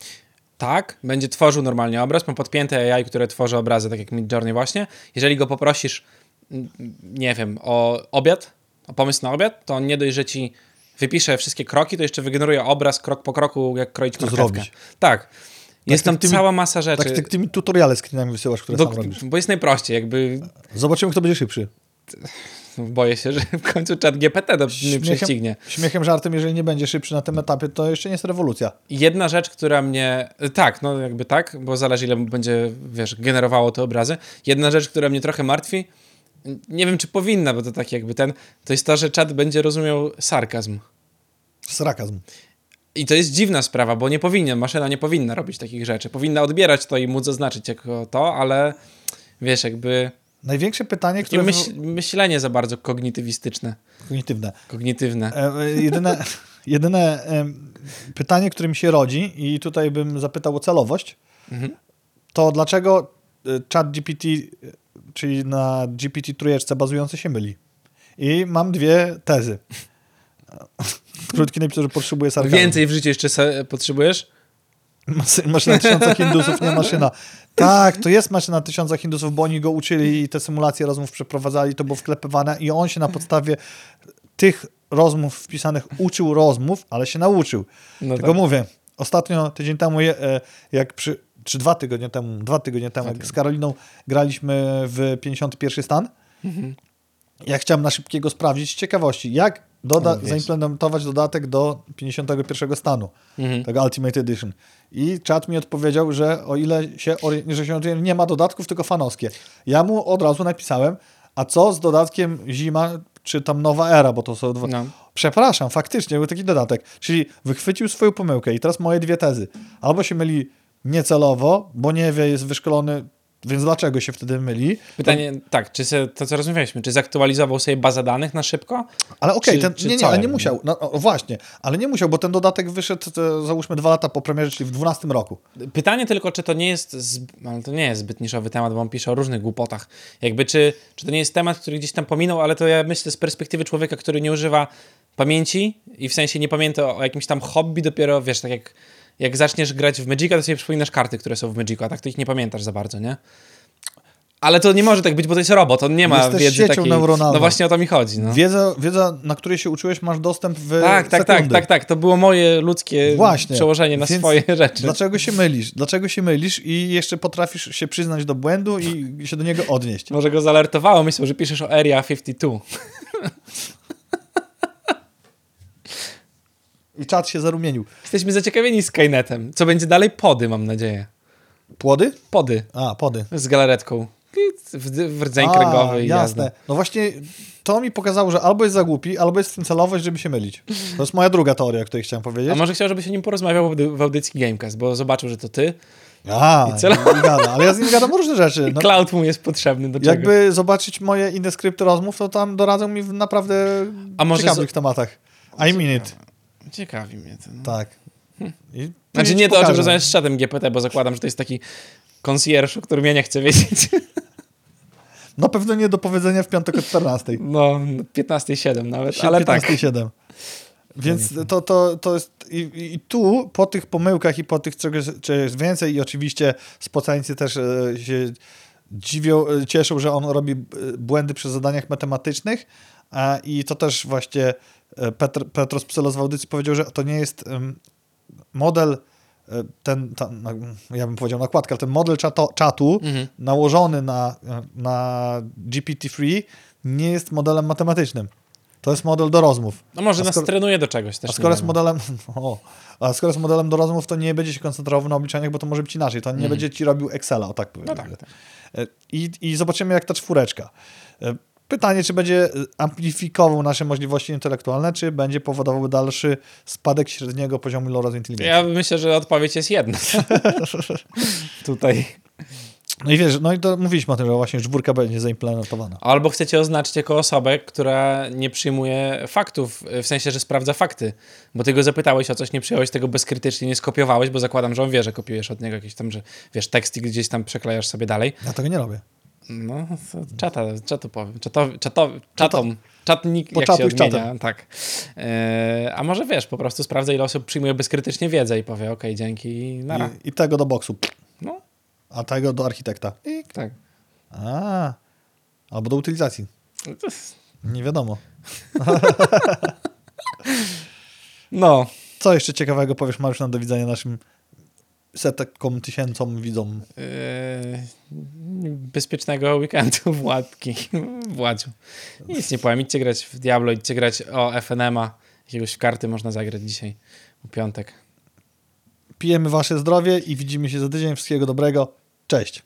Tak, będzie tworzył normalnie obraz, ma podpięte AI, które tworzy obrazy, tak jak Midjourney właśnie. Jeżeli go poprosisz, mm, nie wiem, o obiad, o pomysł na obiad, to on nie dość, że ci wypisze wszystkie kroki, to jeszcze wygeneruje obraz krok po kroku, jak kroić To marchewkę. zrobić. Tak. Jest tak tam tymi- cała masa rzeczy. Tak, ty tymi tutoriale screenami wysyłasz, które Do, sam robisz. bo jest najprościej, jakby Zobaczymy, kto będzie szybszy. Boję się, że w końcu czat GPT do mnie prześcignie. śmiechem żartem, jeżeli nie będzie szybszy na tym etapie, to jeszcze nie jest rewolucja. Jedna rzecz, która mnie. Tak, no jakby tak, bo zależy, ile będzie, wiesz, generowało te obrazy. Jedna rzecz, która mnie trochę martwi, nie wiem, czy powinna, bo to tak jakby ten, to jest to, że czat będzie rozumiał sarkazm. Srakazm. I to jest dziwna sprawa, bo nie powinien, maszyna nie powinna robić takich rzeczy. Powinna odbierać to i móc zaznaczyć jako to, ale wiesz, jakby Największe pytanie, które... myśl, myślenie za bardzo kognitywistyczne, Kognitywne. kognitywne. E, e, jedyne jedyne em, pytanie, które mi się rodzi i tutaj bym zapytał o celowość, Mhm. to dlaczego e, chat GPT, e, czyli na GPT trójeczce bazujący się myli? I mam dwie tezy. Krótki napis, że potrzebuje sarkazmu. Więcej w życiu jeszcze potrzebujesz? Masy- Maszyna tysiąca Hindusów, nie maszyna. Tak, to jest maszyna tysiąca Hindusów, bo oni go uczyli i te symulacje rozmów przeprowadzali, to było wklepywane i on się na podstawie tych rozmów wpisanych uczył rozmów, ale się nauczył. No Tylko mówię, ostatnio, tydzień temu, e, jak przy, czy dwa tygodnie temu, dwa tygodnie temu, jak z Karoliną graliśmy w 51 stan, Mhm. ja chciałem na szybkiego sprawdzić z ciekawości, jak doda- No, zaimplementować dodatek do 51 stanu, Mhm. tego Ultimate Edition. I czat mi odpowiedział, że o ile się, że się orientuję, nie ma dodatków, tylko fanowskie. Ja mu od razu napisałem, a co z dodatkiem zima, czy tam nowa era, bo to są dwa... No. Przepraszam, faktycznie był taki dodatek. Czyli wychwycił swoją pomyłkę i teraz moje dwie tezy. Albo się myli niecelowo, bo nie wie, jest wyszkolony, więc dlaczego się wtedy myli? Pytanie, tak, czy se, to co rozmawialiśmy, czy zaktualizował sobie bazę danych na szybko? Ale okej, czy nie, nie, ale nie musiał. No, właśnie, ale nie musiał, bo ten dodatek wyszedł e, załóżmy dwa lata po premierze, czyli w 12 roku. Pytanie tylko, czy to nie jest, ale to nie jest zbyt niszowy temat, bo on pisze o różnych głupotach. Jakby, czy, czy to nie jest temat, który gdzieś tam pominął, ale to ja myślę z perspektywy człowieka, który nie używa pamięci i w sensie nie pamięta o jakimś tam hobby, dopiero, wiesz, tak jak, jak zaczniesz grać w Magica, to sobie przypominasz karty, które są w Magicu, a tak to ich nie pamiętasz za bardzo, nie? Ale to nie może tak być, bo to jest robot, on nie ma wiedzy siecią takiej... neuronalną. No właśnie o to mi chodzi, no. Wiedza, wiedza, na której się uczyłeś, masz dostęp w Tak, tak, tak, sekundy. tak, tak. To było moje ludzkie Właśnie. przełożenie na Więc swoje rzeczy. Dlaczego się mylisz? Dlaczego się mylisz i jeszcze potrafisz się przyznać do błędu i się do niego odnieść? Może go zalertowało, myślał, że piszesz o Area 52. I czat się zarumienił. Jesteśmy zaciekawieni Skynetem. Co będzie dalej? Pody, mam nadzieję. Płody? Pody A, pody. z galaretką. W, w rdzeń A, kręgowy i jasne. jazda. No właśnie, to mi pokazało, że albo jest za głupi, albo jest w tym celowość, żeby się mylić. To jest moja druga teoria, o której chciałem powiedzieć. A może chciał, żebyś o nim porozmawiał w audy- w audycji Gamecast, bo zobaczył, że to ty. A, I celo- nie gada. ale ja z nim gadam różne rzeczy. No, Cloud mu jest potrzebny do czego. jakby zobaczyć moje inne skrypty rozmów, to tam doradzą mi w naprawdę A może ciekawych tematach. I mean it. Ciekawi mnie to. No. Tak. I Znaczy nie to, o czym z czatem GPT, bo zakładam, że to jest taki concierge, o którym ja nie chcę wiedzieć. No pewno nie do powiedzenia w piątek o 14. No, 15,7 nawet, ale tak. 15,7. Więc to, to, to jest. I, I tu po tych pomyłkach i po tych czegoś, czegoś więcej, i oczywiście spocańcy też e, się dziwią, e, cieszą, że on robi e, błędy przy zadaniach matematycznych. A, I to też właśnie Petr, Petros Psylos w audycji powiedział, że to nie jest model. e, Ten, ta, ja bym powiedział nakładka, ale ten model czato, czatu Mhm. nałożony na, na GPT-3 nie jest modelem matematycznym. To jest model do rozmów. No może A nas skoro- trenuje do czegoś też. A skoro jest modelem, o, a skoro jest modelem do rozmów, to nie będzie się koncentrował na obliczeniach, bo to może być inaczej. To nie będzie ci robił Excela, o tak powiem. Mhm. No tak, tak. E, I, I zobaczymy, jak ta czwóreczka. Pytanie, czy będzie amplifikował nasze możliwości intelektualne, czy będzie powodował dalszy spadek średniego poziomu ilorazu inteligencji. Ja myślę, że odpowiedź jest jedna. Tutaj. No i wiesz, no i to mówiliśmy o tym, że właśnie czwórka będzie zaimplementowana. Albo chcecie oznaczyć jako osobę, która nie przyjmuje faktów, w sensie, że sprawdza fakty. Bo ty go zapytałeś o coś, nie przyjąłeś tego bezkrytycznie, nie skopiowałeś, bo zakładam, że on wie, że kopiujesz od niego jakieś tam, że wiesz, teksty gdzieś tam przeklejasz sobie dalej. Ja tego nie robię. No, czata, czatu powiem. Czatowi, czatowi, czatom. Czatnik, jak się odmienia. czatem. Tak. E, a może wiesz, po prostu sprawdza, ile osób przyjmuje bezkrytycznie wiedzę i powie, okej, dzięki, nara. I, I tego do boksu, No, a tego do architekta. I, tak. a, albo do utylizacji. Nie wiadomo. No, Co jeszcze ciekawego powiesz, Mariusz, nam do widzenia naszym setkom tysięcom widzom. Yy, bezpiecznego weekendu Władki. Władziu. Nic nie powiem. Idźcie grać w Diablo, idźcie grać o FNM-a. Jakiegoś w karty można zagrać dzisiaj. W piątek. Pijemy wasze zdrowie i widzimy się za tydzień. Wszystkiego dobrego. Cześć.